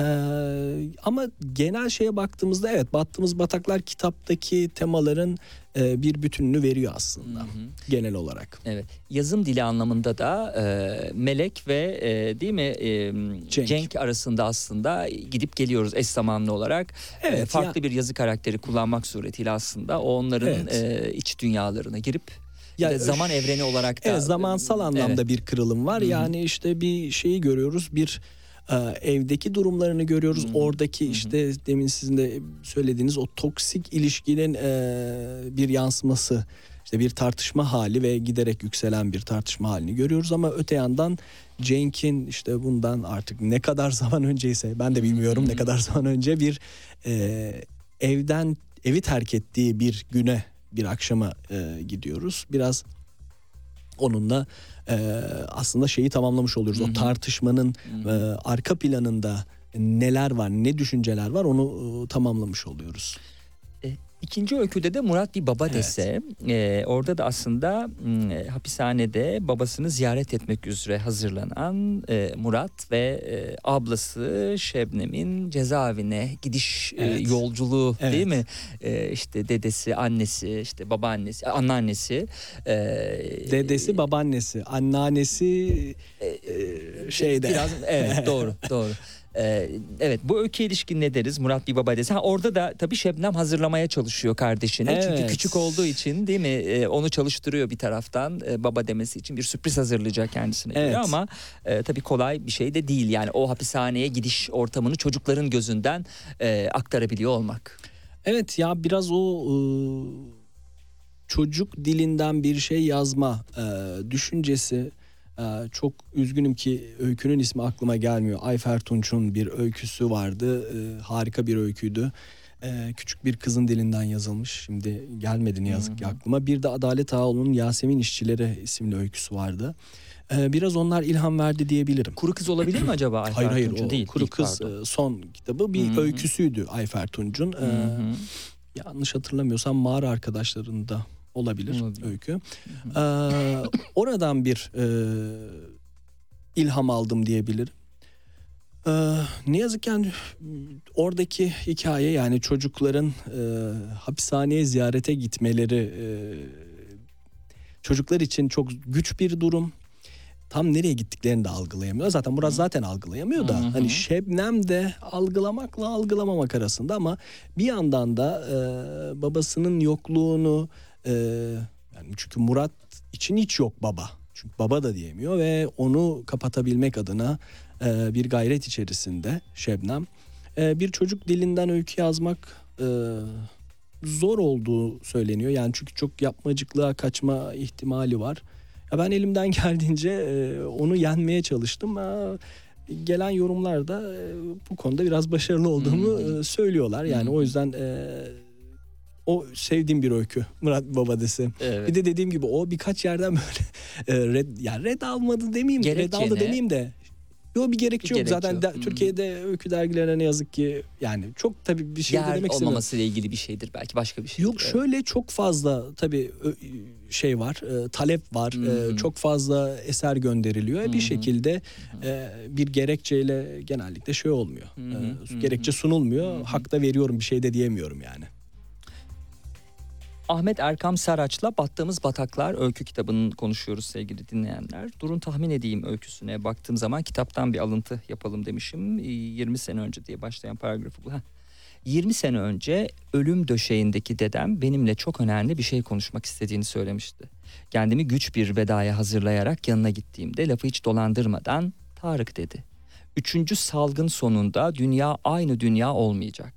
ama genel şeye baktığımızda evet battığımız bataklar kitaptaki temaların e, bir bütününü veriyor aslında Hı hı. genel olarak. Evet. Yazım dili anlamında da e, Melek ve e, değil mi e, Cenk. Cenk. arasında aslında gidip geliyoruz eş zamanlı olarak. E, Evet, farklı bir yazı karakteri kullanmak suretiyle aslında o onların Evet. e, iç dünyalarına girip Ya, ya, zaman evreni olarak da Evet zamansal anlamda Evet. bir kırılım var. Hı hı. Yani işte bir şeyi görüyoruz. Bir e, evdeki durumlarını görüyoruz. Hı. Oradaki işte demin sizin de söylediğiniz o toksik ilişkinin e, bir yansıması. İşte bir tartışma hali ve giderek yükselen bir tartışma halini görüyoruz ama öte yandan Cenk'in işte bundan artık ne kadar zaman önceyse ben de bilmiyorum ne kadar zaman önce bir e, evden evi terk ettiği bir güne bir akşama e, gidiyoruz. Biraz onunla e, aslında şeyi tamamlamış oluyoruz. Hı hı. O tartışmanın Hı. e, arka planında neler var, ne düşünceler var onu e, tamamlamış oluyoruz. E, İkinci öyküde de Murat bir baba Evet. dese e, orada da aslında e, hapishanede babasını ziyaret etmek üzere hazırlanan e, Murat ve e, ablası Şebnem'in cezaevine gidiş e, Evet. yolculuğu Evet. değil mi? E, işte dedesi, annesi, işte babaannesi, anneannesi. e, Dedesi, babaannesi, anneannesi e, şeyde. Biraz evet doğru doğru. Ee, evet bu öykü ilişkin ne deriz Murat bir baba dese. Ha, orada da tabii Şebnem hazırlamaya çalışıyor kardeşini. Çünkü Evet. küçük olduğu için değil mi Ee, onu çalıştırıyor bir taraftan Ee, baba demesi için bir sürpriz hazırlayacak kendisine göre Evet. ama e, tabii kolay bir şey de değil. Yani o hapishaneye gidiş ortamını çocukların gözünden e, aktarabiliyor olmak. Evet ya biraz o e, çocuk dilinden bir şey yazma e, düşüncesi çok üzgünüm ki öykünün ismi aklıma gelmiyor. Ayfer Tunç'un bir öyküsü vardı. E, harika bir öyküydü. E, küçük bir kızın dilinden yazılmış. Şimdi gelmedi ne yazık ki aklıma. Bir de Adalet Ağaoğlu'nun Yasemin İşçileri isimli öyküsü vardı. Biraz onlar ilham verdi diyebilirim. Kuru kız olabilir mi acaba Ayfer Hayır hayır Tunç'un? o değil. Kuru değil, Kız pardon. e, son kitabı bir Hı hı. öyküsüydü Ayfer Tunç'un. E, Hı hı. yanlış hatırlamıyorsam mağara arkadaşlarında olabilir, Olabilir. öykü. Ee, oradan bir e, ilham aldım diyebilirim. Ee, ne yazık ki yani oradaki hikaye yani çocukların e, hapishaneye ziyarete gitmeleri e, çocuklar için çok güç bir durum. Tam nereye gittiklerini de algılayamıyor. Zaten Murat zaten algılayamıyor da hani Şebnem de algılamakla algılamamak arasında ama bir yandan da e, babasının yokluğunu e, yani çünkü Murat için hiç yok baba. Çünkü baba da diyemiyor ve onu kapatabilmek adına e, bir gayret içerisinde Şebnem. E, bir çocuk dilinden öykü yazmak e, zor olduğu söyleniyor. Yani çünkü çok yapmacıklığa kaçma ihtimali var. Ya ben elimden geldiğince e, onu yenmeye çalıştım. Ha, gelen yorumlarda e, bu konuda biraz başarılı olduğumu e, söylüyorlar. Yani o yüzden e, o sevdiğim bir öykü Murat Babadesi. Evet. Bir de dediğim gibi o birkaç yerden böyle e, red yani red almadı demeyeyim, red Gerekçe aldı ne? demeyeyim de Yok bir gerekçe Bir yok. gerekçe Zaten yok. de- Hmm. Türkiye'de öykü dergilerine ne yazık ki yani çok tabii bir şey de Yer demek istemiyorum. olmamasıyla ilgili bir şeydir belki başka bir şey. Yok şöyle çok fazla tabii şey var, e, talep var, e, Hı. çok fazla eser gönderiliyor. E, Bir şekilde e, bir gerekçeyle genellikle şey olmuyor. Hı E. Gerekçe sunulmuyor. Hak da veriyorum bir şey de diyemiyorum yani. Ahmet Erkam Saraç'la Battığımız Bataklar öykü kitabını konuşuyoruz sevgili dinleyenler. Durun tahmin edeyim öyküsüne baktığım zaman kitaptan bir alıntı yapalım demişim. Ee, 20 sene önce diye başlayan paragrafı bu. Heh. 20 sene önce ölüm döşeğindeki dedem benimle çok önemli bir şey konuşmak istediğini söylemişti. Kendimi güç bir vedaya hazırlayarak yanına gittiğimde lafı hiç dolandırmadan Tarık dedi. Üçüncü salgın sonunda dünya aynı dünya olmayacak.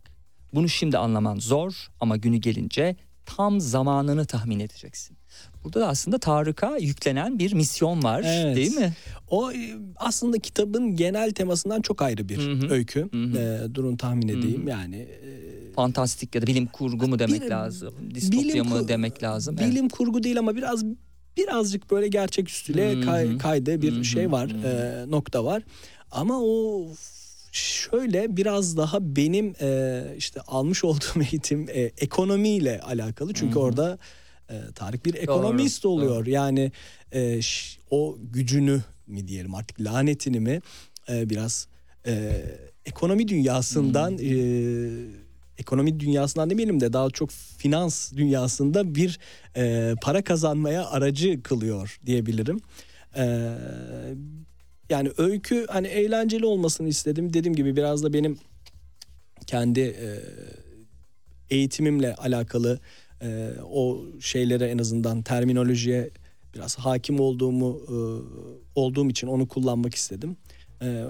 Bunu şimdi anlaman zor ama günü gelince tam zamanını tahmin edeceksin. Burada da aslında Tarık'a yüklenen bir misyon var Evet. değil mi? O e, aslında kitabın genel temasından çok ayrı bir Hı hı. öykü. Hı hı. E, durun tahmin edeyim yani. e, Fantastik ya da bilim kurgu mu demek Bir- lazım? Distopya bilim mı demek lazım? Evet. Bilim kurgu değil ama biraz birazcık böyle gerçeküstüyle Hı kay, kaydığı bir Hı hı. şey var, e, nokta var. Ama o şöyle biraz daha benim e, işte almış olduğum eğitim e, ekonomiyle alakalı. Çünkü Hı hı. orada e, Tarık bir ekonomist oluyor. Yani e, ş- o gücünü mi diyelim artık lanetini mi e, biraz e, ekonomi dünyasından Hmm. e, ekonomi dünyasından demeyelim de daha çok finans dünyasında bir e, para kazanmaya aracı kılıyor diyebilirim. E, yani öykü hani eğlenceli olmasını istedim. Dediğim gibi biraz da benim kendi e, eğitimimle alakalı e, o şeylere en azından terminolojiye biraz hakim olduğumu e, olduğum için onu kullanmak istedim.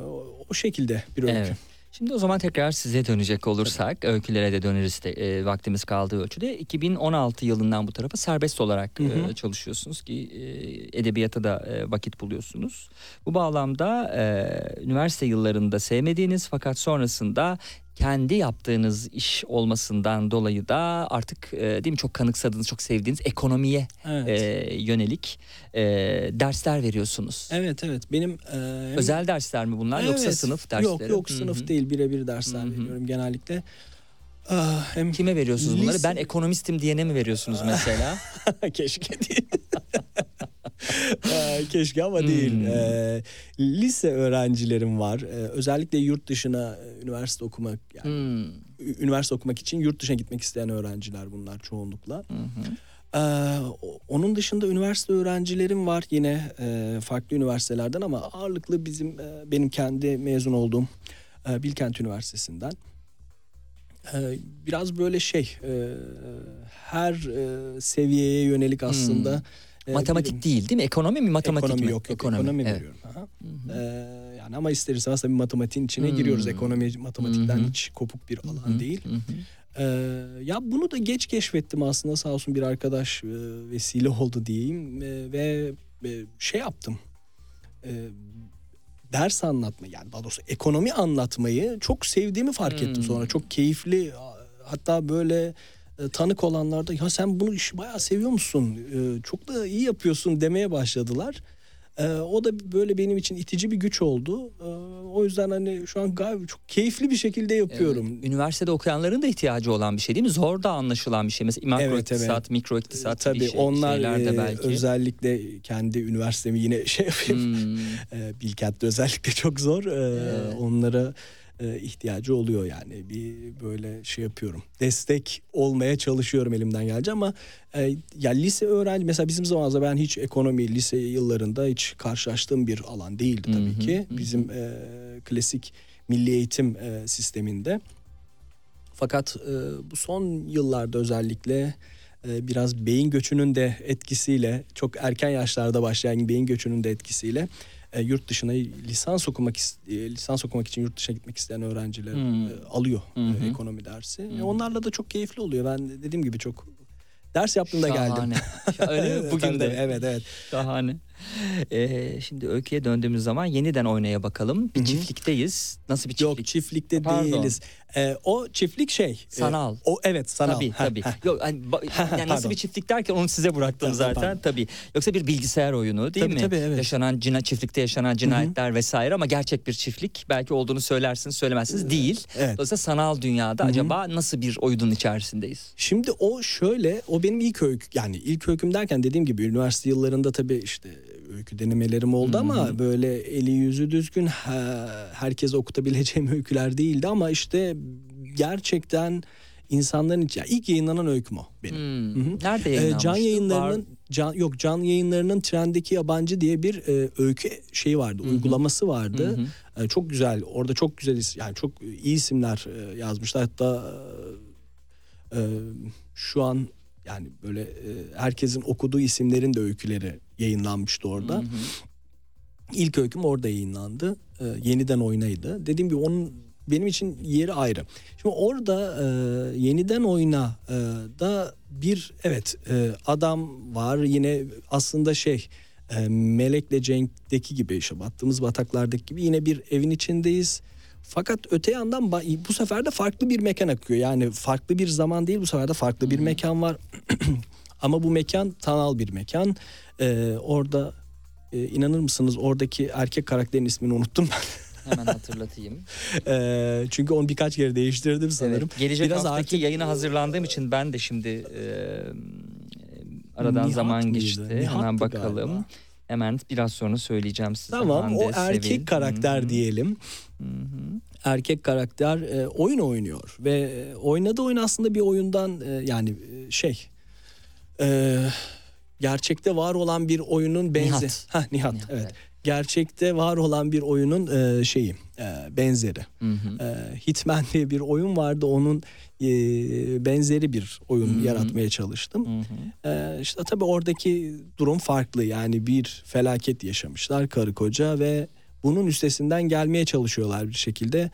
O, o şekilde bir öykü. Evet. Şimdi o zaman tekrar size dönecek olursak öykülere de döneriz de, e, vaktimiz kaldığı ölçüde 2016 yılından bu tarafa serbest olarak Hı hı. e, çalışıyorsunuz ki e, edebiyata da e, vakit buluyorsunuz. Bu bağlamda e, üniversite yıllarında sevmediğiniz fakat sonrasında kendi yaptığınız iş olmasından dolayı da artık e, değil mi çok kanıksadığınız, çok sevdiğiniz ekonomiye Evet. e, yönelik e, dersler veriyorsunuz. Evet evet benim e, Özel dersler mi bunlar yoksa Evet. sınıf dersleri? Yok yok sınıf değil birebir dersler Hı hı. veriyorum genellikle. Ah, hem Kime veriyorsunuz bunları? Lise- Ben ekonomistim diyene mi veriyorsunuz mesela? keşke değil. Ee, keşke ama Hmm. değil. Ee, lise öğrencilerim var. Ee, özellikle yurt dışına e, üniversite okumak yani Hmm. üniversite okumak için yurt dışına gitmek isteyen öğrenciler bunlar çoğunlukla. Hı. Ee, onun dışında üniversite öğrencilerim var yine e, farklı üniversitelerden ama ağırlıklı bizim e, benim kendi mezun olduğum e, Bilkent Üniversitesi'nden. Biraz böyle şey e, her e, seviyeye yönelik aslında e, Matematik bilim- değil değil mi? Ekonomi mi matematik ekonomi mi? yok yok ekonomi, evet. veriyorum. Aha. Ee, yani ama ister istemez tabii matematiğin içine Hmm. giriyoruz. Ekonomi matematikten Hı hı. hiç kopuk bir alan Hı hı, değil. hı hı. Ee, ya bunu da geç keşfettim aslında sağ olsun bir arkadaş e, vesile oldu diyeyim E, ve e, şey yaptım. E, ders anlatma yani daha doğrusu ekonomi anlatmayı çok sevdiğimi fark ettim Hmm. sonra. Çok keyifli hatta böyle e, tanık olanlar da ya sen bunu işi bayağı seviyor musun? E, çok da iyi yapıyorsun demeye başladılar. E, o da böyle benim için itici bir güç oldu. E, o yüzden hani şu an gayet çok keyifli bir şekilde yapıyorum. Evet. Üniversitede okuyanların da ihtiyacı olan bir şey değil mi? Zor da anlaşılan bir şey. Mesela makro Evet, evet. iktisat, mikro iktisat Tabii gibi şey, onlar de e, belki. özellikle kendi üniversitemi yine şey yapayım. Hmm. E, Bilkent'te özellikle çok zor. E, Evet. Onlara e, ihtiyacı oluyor yani. Bir böyle şey yapıyorum. Destek olmaya çalışıyorum elimden gelince ama e, ya lise öğrenci mesela bizim zamanımızda ben hiç ekonomi lise yıllarında hiç karşılaştığım bir alan değildi tabii ki. bizim e, klasik milli eğitim e, sisteminde. Fakat e, bu son yıllarda özellikle e, biraz beyin göçünün de etkisiyle çok erken yaşlarda başlayan beyin göçünün de etkisiyle e, yurt dışına lisans okumak e, lisans okumak için yurt dışına gitmek isteyen öğrenciler Hmm. e, alıyor e, hı. ekonomi dersi. E, onlarla da çok keyifli oluyor. Ben de dediğim gibi çok ders yaptığımda geldim. Şahane. Öyle mi? Bugün de. Evet evet. Şahane. Ee, şimdi öyküye döndüğümüz zaman yeniden oynaya bakalım. Bir çiftlikteyiz. Nasıl bir çiftlik? Yok çiftlikte Pardon. değiliz. E, o çiftlik şey. e, Sanal. o evet sanal. Tabii tabii. Yok hani ba- yani nasıl bir çiftlik derken onu size bıraktım zaten pardon. tabii. Yoksa bir bilgisayar oyunu değil Tabii, mi? tabii, evet. Yaşanan cina çiftlikte yaşanan cinayetler vesaire ama gerçek bir çiftlik belki olduğunu söylersiniz söylemezsiniz değil. Evet. Dolayısıyla sanal dünyada acaba nasıl bir oyunun içerisindeyiz? Şimdi o şöyle o benim ilk öykü yani ilk öyküm derken dediğim gibi üniversite yıllarında tabii işte öykü denemelerim oldu ama böyle eli yüzü düzgün he- herkese okutabileceğim öyküler değildi ama işte gerçekten insanların için ilk yayınlanan öyküm o benim. Hmm. Nerede Ee, yayınlanmıştı? can yayınlarının Var- can yok can yayınlarının trendeki yabancı diye bir e, öykü şeyi vardı uygulaması vardı. E, çok güzel orada çok güzel yani çok iyi isimler e, yazmışlar. Hatta e, e, şu an yani böyle e, herkesin okuduğu isimlerin de öyküleri yayınlanmıştı orada. İlk öyküm orada yayınlandı. E, yeniden oynaydı. Dediğim gibi onun benim için yeri ayrı. Şimdi orada e, yeniden oyna e, da bir evet e, adam var yine aslında şey e, Melek'le Cenk'teki gibi işte battığımız bataklardaki gibi yine bir evin içindeyiz. Fakat öte yandan bu sefer de farklı bir mekan akıyor. Yani farklı bir zaman değil bu sefer de farklı bir mekan var. Ama bu mekan tanal bir mekan. E, orada e, inanır mısınız oradaki erkek karakterin ismini unuttum ben. Hemen hatırlatayım. E, çünkü onu birkaç kere değiştirdim sanırım. Evet, gelecek Biraz haftaki artık- yayına hazırlandığım için ben de şimdi e, aradan Nihat zaman mıydı? geçti. Nihat'tı Hemen bakalım. galiba. Hemen biraz sonra söyleyeceğim size. Tamam Hande, o erkek Sevil. karakter Hı hı. diyelim. Erkek karakter e, oyun oynuyor ve e, oynadığı oyun aslında bir oyundan e, yani e, şey e, gerçekte var olan bir oyunun benzi. Nihat. Hah, Nihat, Nihat, evet. evet. Gerçekte var olan bir oyunun e, şeyi e, benzeri. Hı hı. E, Hitman diye bir oyun vardı onun e, benzeri bir oyun yaratmaya çalıştım. Hı hı. Ee, işte tabii oradaki durum farklı yani bir felaket yaşamışlar karı koca ve bunun üstesinden gelmeye çalışıyorlar bir şekilde.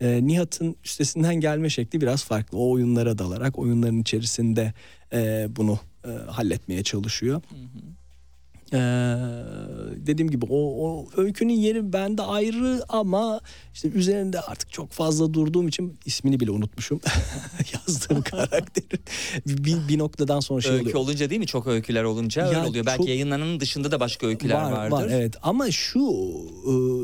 Ee, Nihat'ın üstesinden gelme şekli biraz farklı. O oyunlara dalarak oyunların içerisinde e, bunu e, halletmeye çalışıyor. Ee, dediğim gibi o, o öykünün yeri bende ayrı ama işte üzerinde artık çok fazla durduğum için ismini bile unutmuşum. Yazdığım karakterin bir, bir noktadan sonra şey Öykü oluyor. olunca değil mi? Çok öyküler olunca öyle Ya oluyor. Belki çok- yayınlananın dışında da başka öyküler var, vardır. Var evet ama şu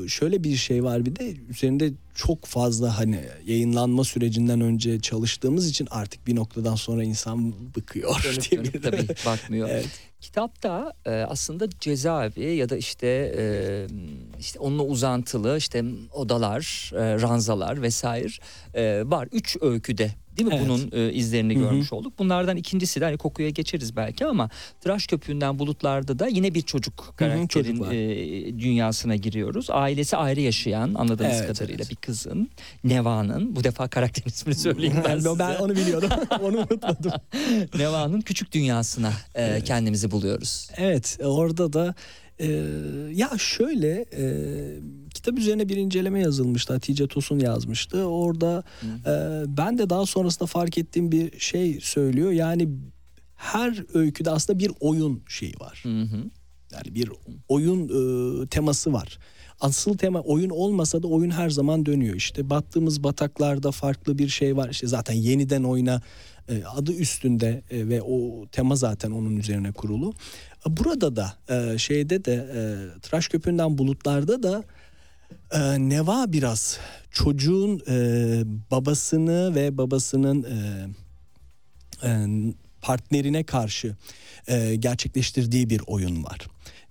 e, şöyle bir şey var bir de üzerinde çok fazla hani yayınlanma sürecinden önce çalıştığımız için artık bir noktadan sonra insan bıkıyor Dönüp diye dönüp tabii bakmıyor. Evet. Kitapta e, aslında cezaevi ya da işte e, işte onunla uzantılı işte odalar, e, ranzalar vesaire e, var. Üç öyküde değil mi Evet. bunun e, izlerini Hı hı. görmüş olduk. Bunlardan ikincisi de hani kokuya geçeriz belki ama Tıraş Köpüğü'nden bulutlarda da yine bir çocuk karakterin e, dünyasına giriyoruz. Ailesi ayrı yaşayan anladığımız Evet, kadarıyla evet. bir kızın Neva'nın bu defa karakterin ismini söyleyeyim ben ben, size. ben onu biliyordum. onu unutmadım. Neva'nın küçük dünyasına e, kendimizi buluyoruz. Evet orada da e, ya şöyle e, kitap üzerine bir inceleme yazılmıştı. Hatice Tosun yazmıştı. Orada e, ben de daha sonrasında fark ettiğim bir şey söylüyor. Yani her öyküde aslında bir oyun şeyi var. Hı hı. Yani bir oyun e, teması var. Asıl tema oyun olmasa da oyun her zaman dönüyor. İşte battığımız bataklarda farklı bir şey var. İşte zaten yeniden oyna e, adı üstünde e, ve o tema zaten onun üzerine kurulu. E, Burada da şeyde de e, tıraş köpüğünden bulutlarda da Neva biraz çocuğun babasını ve babasının partnerine karşı gerçekleştirdiği bir oyun var.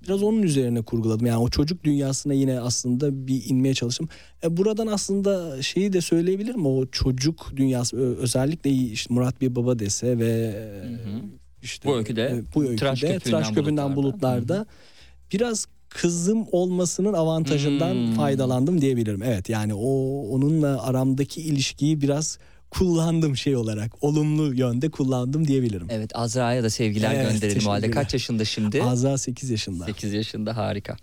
Biraz onun üzerine kurguladım. Yani o çocuk dünyasına yine aslında bir inmeye çalıştım. E, buradan aslında şeyi de söyleyebilirim. O çocuk dünyası özellikle işte Murat bir baba dese ve işte Bu öyküde, e, bu öyküde Tıraş Tıraş, Köpüğü'nden Köpüğü'nden Bulutlar'da. bulutlarda biraz kızım olmasının avantajından Hmm. faydalandım diyebilirim. Evet yani o onunla aramdaki ilişkiyi biraz kullandım şey olarak. Olumlu yönde kullandım diyebilirim. Evet Azra'ya da sevgiler Evet, gönderelim o halde. Kaç yaşında şimdi? Azra 8 yaşında. 8 yaşında harika.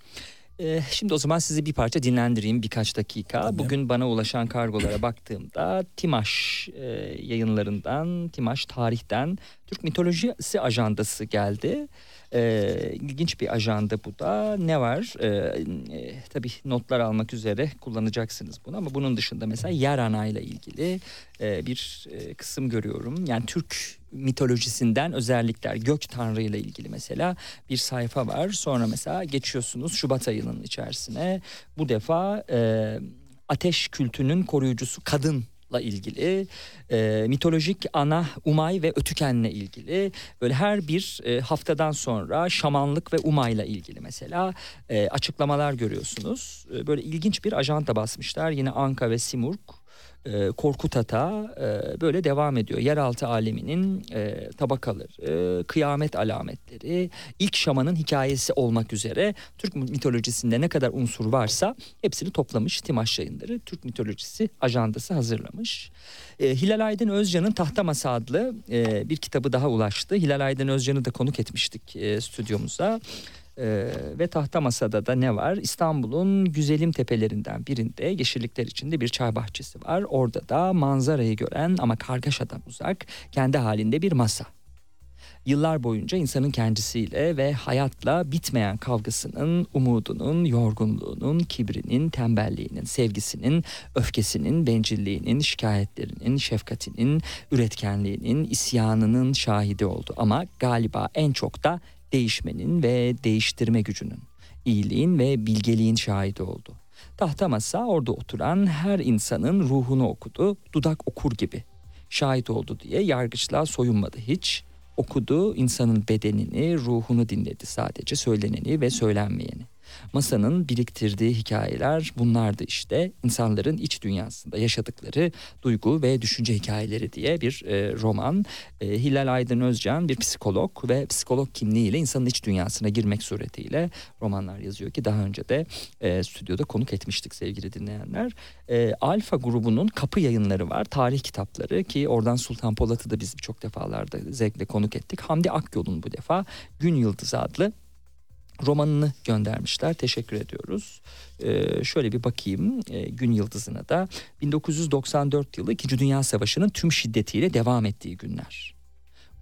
Ee, şimdi o zaman sizi bir parça dinlendireyim birkaç dakika. Tabii. Bugün bana ulaşan kargolara baktığımda Timaş e, yayınlarından, Timaş tarihten Türk mitolojisi ajandası geldi. Ee, ilginç bir ajanda bu da. Ne var? Ee, e, tabii notlar almak üzere kullanacaksınız bunu ama bunun dışında mesela yer ana ile ilgili e, bir e, kısım görüyorum. Yani Türk mitolojisinden özellikler gök tanrı ile ilgili mesela bir sayfa var. Sonra mesela geçiyorsunuz Şubat ayının içerisine. Bu defa e, ateş kültünün koruyucusu kadın ilgili e, mitolojik ana Umay ve Ötüken'le ilgili böyle her bir e, haftadan sonra şamanlık ve Umay'la ilgili mesela e, açıklamalar görüyorsunuz. E, böyle ilginç bir ajanta basmışlar yine Anka ve Simurg e, Korkut Ata e, böyle devam ediyor. Yeraltı aleminin e, tabakaları, e, kıyamet alametleri, ilk şamanın hikayesi olmak üzere Türk mitolojisinde ne kadar unsur varsa hepsini toplamış Timaş yayınları. Türk mitolojisi ajandası hazırlamış. E, Hilal Aydın Özcan'ın Tahta Masa adlı e, bir kitabı daha ulaştı. Hilal Aydın Özcan'ı da konuk etmiştik e, stüdyomuza. Ee, ve tahta masada da ne var? İstanbul'un güzelim tepelerinden birinde yeşillikler içinde bir çay bahçesi var. Orada da manzarayı gören ama kargaşadan uzak kendi halinde bir masa. Yıllar boyunca insanın kendisiyle ve hayatla bitmeyen kavgasının, umudunun, yorgunluğunun, kibrinin, tembelliğinin, sevgisinin, öfkesinin, bencilliğinin, şikayetlerinin, şefkatinin, üretkenliğinin, isyanının şahidi oldu. Ama galiba en çok da değişmenin ve değiştirme gücünün, iyiliğin ve bilgeliğin şahidi oldu. Tahta masa orada oturan her insanın ruhunu okudu, dudak okur gibi. Şahit oldu diye yargıçlığa soyunmadı hiç. Okudu, insanın bedenini, ruhunu dinledi sadece söyleneni ve söylenmeyeni. Masanın biriktirdiği hikayeler bunlardı işte insanların iç dünyasında yaşadıkları duygu ve düşünce hikayeleri diye bir e, roman. E, Hilal Aydın Özcan bir psikolog ve psikolog kimliğiyle insanın iç dünyasına girmek suretiyle romanlar yazıyor ki daha önce de e, stüdyoda konuk etmiştik sevgili dinleyenler. E, Alfa grubunun kapı yayınları var tarih kitapları ki oradan Sultan Polat'ı da biz çok defalarda zevkle konuk ettik. Hamdi Akyol'un bu defa Gün Yıldızı adlı romanını göndermişler. Teşekkür ediyoruz. Ee, şöyle bir bakayım e, Gün Yıldızı'na da 1994 yılı 2. Dünya Savaşı'nın tüm şiddetiyle devam ettiği günler.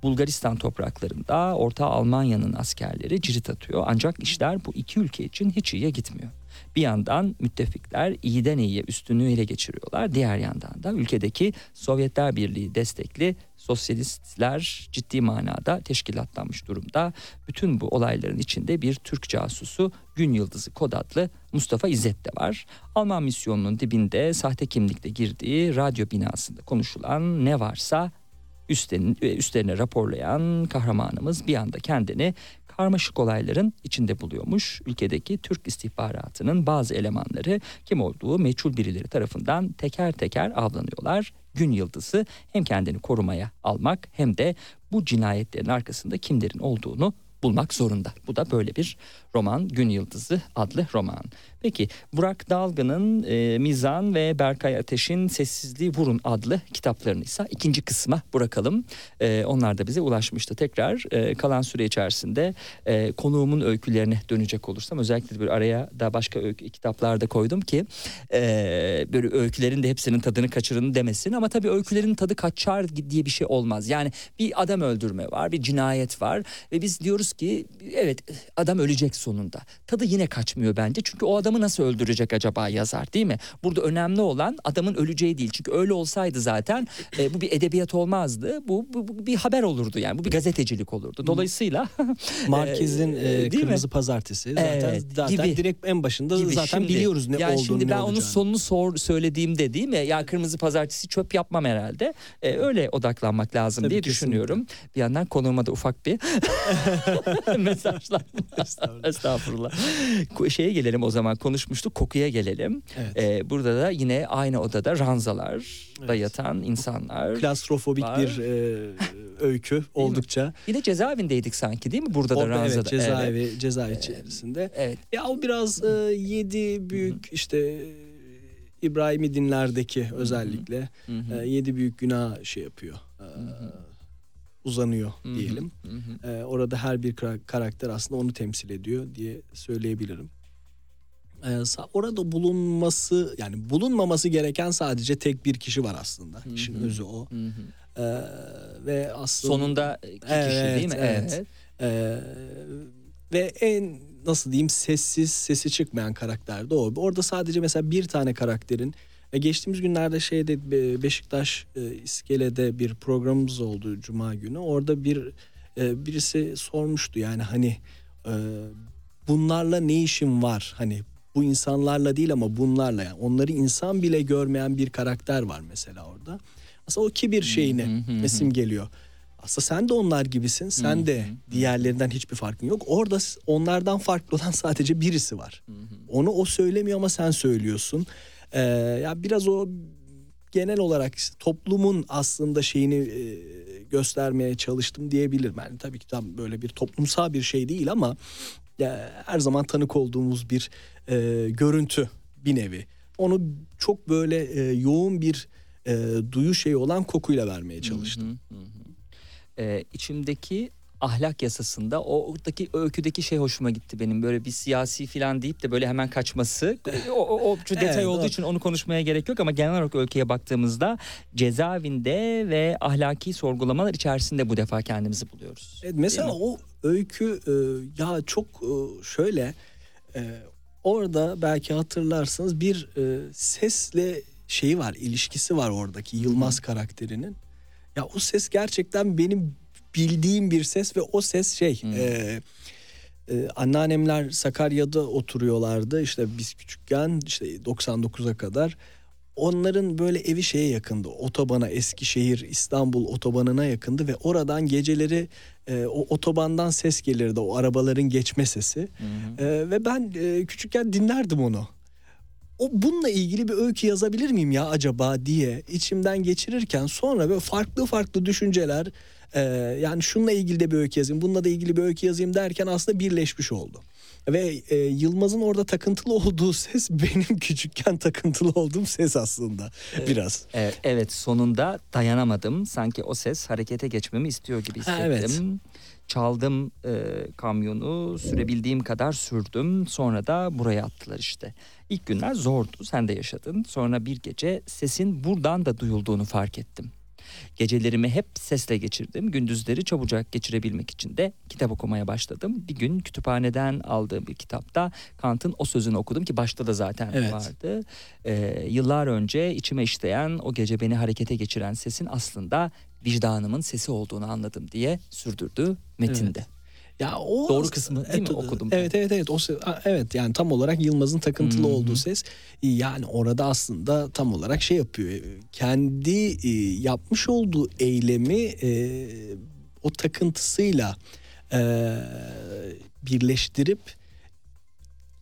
Bulgaristan topraklarında Orta Almanya'nın askerleri cirit atıyor ancak işler bu iki ülke için hiç iyiye gitmiyor. Bir yandan müttefikler iyiden iyiye üstünlüğü ele geçiriyorlar. Diğer yandan da ülkedeki Sovyetler Birliği destekli sosyalistler ciddi manada teşkilatlanmış durumda. Bütün bu olayların içinde bir Türk casusu Gün Yıldızı kod adlı Mustafa İzzet de var. Alman misyonunun dibinde sahte kimlikle girdiği radyo binasında konuşulan ne varsa üstlerine, üstlerine raporlayan kahramanımız bir anda kendini karmaşık olayların içinde buluyormuş. Ülkedeki Türk istihbaratının bazı elemanları kim olduğu meçhul birileri tarafından teker teker avlanıyorlar. Gün yıldızı hem kendini korumaya almak hem de bu cinayetlerin arkasında kimlerin olduğunu bulmak zorunda. Bu da böyle bir roman Gün Yıldızı adlı roman. Peki Burak Dalgın'ın e, Mizan ve Berkay Ateş'in Sessizliği Vurun adlı kitaplarını ise ikinci kısma bırakalım. E, onlar da bize ulaşmıştı. Tekrar e, kalan süre içerisinde e, konuğumun öykülerine dönecek olursam özellikle bir araya da başka öykü, kitaplar da koydum ki e, böyle öykülerin de hepsinin tadını kaçırın demesin ama tabii öykülerin tadı kaçar diye bir şey olmaz. Yani bir adam öldürme var, bir cinayet var ve biz diyoruz ki evet adam ölecek sonunda. Tadı yine kaçmıyor bence çünkü o adam adamı nasıl öldürecek acaba yazar değil mi? Burada önemli olan adamın öleceği değil. Çünkü öyle olsaydı zaten e, bu bir edebiyat olmazdı. Bu, bu, bu bir haber olurdu yani. Bu bir gazetecilik olurdu. Dolayısıyla Marquez'in e, e, değil mi? Kırmızı Pazartesi zaten Evet, zaten gibi. direkt en başında gibi. zaten Şimdi- biliyoruz ne yani olduğunu Şimdi ben onun sonunu sor, söylediğimde değil mi? Ya kırmızı pazartesi çöp yapmam herhalde. E, öyle odaklanmak lazım Tabii, diye kesinlikle. düşünüyorum. Bir yandan konuğuma da ufak bir mesajlar. Estağfurullah. Ko- Şeye gelelim o zaman konuşmuştuk kokuya gelelim. Evet. E, burada da yine aynı odada ranzalar da Evet. yatan insanlar. Klastrofobik var. bir e, öykü oldukça. Yine cezaevindeydik sanki değil mi? Burada da Orada ranzada. evet cezaevi cezaevi içerisinde. Evet. Ya o biraz e, yedi büyük işte e, İbrahimi dinlerdeki özellikle Hı hı. e, yedi büyük günah şey yapıyor. e, uzanıyor Hı hı. diyelim. Hı hı. E, orada her bir kara- karakter aslında onu temsil ediyor diye söyleyebilirim. E, sa- orada bulunması yani bulunmaması gereken sadece tek bir kişi var aslında. İşin hı. özü o. Hı hı. E, ve aslında Sonunda iki kişi Evet, değil mi? evet. Ee, ve en nasıl diyeyim sessiz sesi çıkmayan karakter de o. Orada sadece mesela bir tane karakterin ve geçtiğimiz günlerde şeyde Be- Beşiktaş e, İskele'de bir programımız oldu Cuma günü. Orada bir e, birisi sormuştu yani hani e, bunlarla ne işin var? Hani bu insanlarla değil ama bunlarla yani onları insan bile görmeyen bir karakter var mesela orada. Aslında o kibir hı hı. simgeliyor. Aslında sen de onlar gibisin. Sen de diğerlerinden hiçbir farkın yok. Orada onlardan farklı olan sadece birisi var. Onu o söylemiyor ama sen söylüyorsun. Ee, ya biraz o genel olarak toplumun aslında şeyini e, göstermeye çalıştım diyebilirim. Yani tabii ki tam böyle bir toplumsal bir şey değil ama ya, her zaman tanık olduğumuz bir e, görüntü bir nevi. Onu çok böyle e, yoğun bir e, duyu şeyi olan kokuyla vermeye çalıştım. Hı hı hı. Ee, içimdeki ahlak yasasında o oradaki öyküdeki şey hoşuma gitti benim böyle bir siyasi falan deyip de böyle hemen kaçması o, o, o detay Evet, olduğu o- için onu konuşmaya gerek yok ama genel olarak öyküye baktığımızda cezaevinde ve ahlaki sorgulamalar içerisinde bu defa kendimizi buluyoruz. Evet, mesela o öykü e, ya çok e, şöyle e, orada belki hatırlarsınız bir e, sesle şeyi var ilişkisi var oradaki Yılmaz karakterinin. Ya o ses gerçekten benim bildiğim bir ses ve o ses şey e, e, anneannemler Sakarya'da oturuyorlardı işte biz küçükken işte 99'a kadar onların böyle evi şeye yakındı. Otobana Eskişehir İstanbul otobanına yakındı ve oradan geceleri e, o otobandan ses gelirdi. O arabaların geçme sesi. E, ve ben e, küçükken dinlerdim onu. O bununla ilgili bir öykü yazabilir miyim ya acaba diye içimden geçirirken sonra böyle farklı farklı düşünceler e, yani şununla ilgili de bir öykü yazayım, bununla da ilgili bir öykü yazayım derken aslında birleşmiş oldu. Ve e, Yılmaz'ın orada takıntılı olduğu ses benim küçükken takıntılı olduğum ses aslında biraz. Evet, evet sonunda dayanamadım. Sanki o ses harekete geçmemi istiyor gibi Ha, hissettim. evet. Çaldım e, kamyonu sürebildiğim kadar sürdüm. Sonra da buraya attılar işte. İlk günler zordu sen de yaşadın. Sonra bir gece sesin buradan da duyulduğunu fark ettim. Gecelerimi hep sesle geçirdim. Gündüzleri çabucak geçirebilmek için de kitap okumaya başladım. Bir gün kütüphaneden aldığım bir kitapta Kant'ın o sözünü okudum ki başta da zaten Evet. vardı. Ee, yıllar önce içime işleyen o gece beni harekete geçiren sesin aslında vicdanımın sesi olduğunu anladım diye sürdürdü metinde. Ya o Doğru kısmı değil mi okudum? Evet evet evet o evet yani tam olarak Yılmaz'ın takıntılı hı. olduğu ses yani orada aslında tam olarak şey yapıyor. Kendi e, yapmış olduğu eylemi e, o takıntısıyla e, birleştirip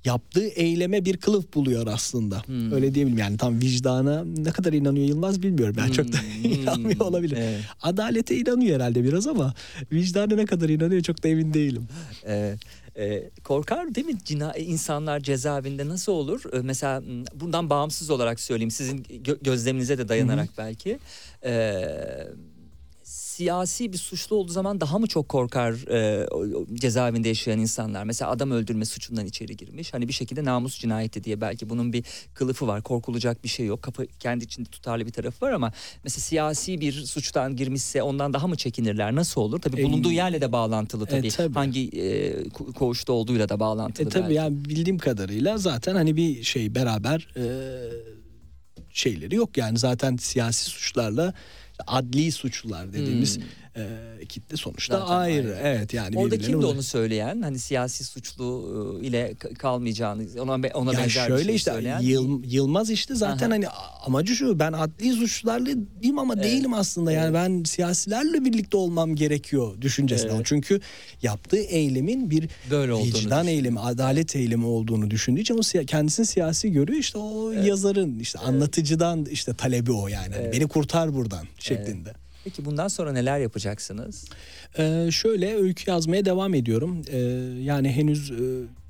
yaptığı eyleme bir kılıf buluyor aslında. Hmm. Öyle diyebilirim yani tam vicdana ne kadar inanıyor Yılmaz bilmiyorum. Ben çok da Hmm, inanmıyor olabilir. evet. Adalete inanıyor herhalde biraz ama vicdana ne kadar inanıyor çok da emin değilim. Evet. Ee, korkar değil mi Cina insanlar cezaevinde nasıl olur? Ee, mesela m, bundan bağımsız olarak söyleyeyim sizin gö- gözleminize de dayanarak belki. Ee, siyasi bir suçlu olduğu zaman daha mı çok korkar e, cezaevinde yaşayan insanlar? Mesela adam öldürme suçundan içeri girmiş. Hani bir şekilde namus cinayeti diye belki bunun bir kılıfı var. Korkulacak bir şey yok. Kapı kendi içinde tutarlı bir tarafı var ama mesela siyasi bir suçtan girmişse ondan daha mı çekinirler? Nasıl olur? Tabii E, bulunduğu yerle de bağlantılı e, tabii. tabii. Hangi e, ko- koğuşta olduğuyla da bağlantılı E tabii belki. yani bildiğim kadarıyla zaten hani bir şey beraber e, şeyleri yok yani zaten siyasi suçlarla adli suçlular dediğimiz e, kitle sonuçta. Zaten ayrı. ayrı. Evet yani Orada kimdi onu söyleyen? Hani siyasi suçlu e, ile kalmayacağını, ona be- ona Ya benzer şöyle bir şey işte söyleyen. Yıl- Yılmaz işte zaten Aha. hani amacı şu ben adli suçlarlıyım ama değilim aslında yani ben siyasilerle birlikte olmam gerekiyor düşüncesinde. Evet. Çünkü yaptığı eylemin bir Böyle vicdan eylemi, adalet eylemi olduğunu düşündüğü için o siya- kendisini siyasi görüyor işte o yazarın işte anlatıcıdan işte talebi o yani. Hani beni kurtar buradan şeklinde. Peki bundan sonra neler yapacaksınız? Ee, şöyle öykü yazmaya devam ediyorum. Ee, yani henüz e,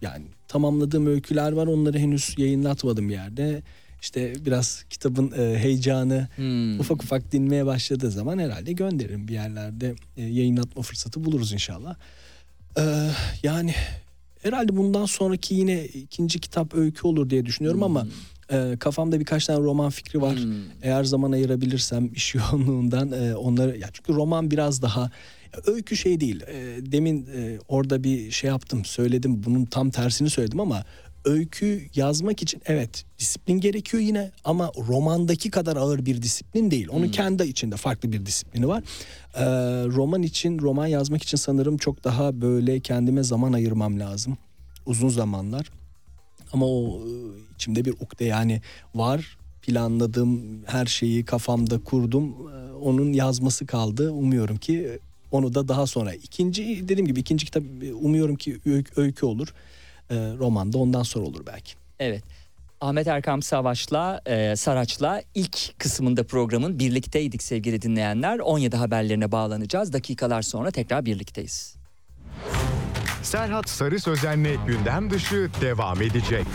yani tamamladığım öyküler var. Onları henüz yayınlatmadım bir yerde. İşte biraz kitabın e, heyecanı Hmm. ufak ufak dinmeye başladığı zaman herhalde gönderirim bir yerlerde e, yayınlatma fırsatı buluruz inşallah. Ee, yani herhalde bundan sonraki yine ikinci kitap öykü olur diye düşünüyorum ama e, kafamda birkaç tane roman fikri var. Hmm. Eğer zaman ayırabilirsem iş yoğunluğundan e, onları ya çünkü roman biraz daha öykü şey değil. E, demin e, orada bir şey yaptım, söyledim. Bunun tam tersini söyledim ama öykü yazmak için evet disiplin gerekiyor yine ama romandaki kadar ağır bir disiplin değil. Onun kendi içinde farklı bir disiplini var. E, roman için, roman yazmak için sanırım çok daha böyle kendime zaman ayırmam lazım. Uzun zamanlar. Ama o e, içimde bir ukde yani var. Planladığım her şeyi kafamda kurdum. E, Onun yazması kaldı. Umuyorum ki onu da daha sonra. ikinci dediğim gibi ikinci kitap e, umuyorum ki öykü, olur. E, roman da ondan sonra olur belki. Evet. Ahmet Erkam Savaş'la, e, Saraç'la ilk kısmında programın birlikteydik sevgili dinleyenler. 17 haberlerine bağlanacağız. Dakikalar sonra tekrar birlikteyiz. Serhat Sarı Sözen'le gündem dışı devam edecek.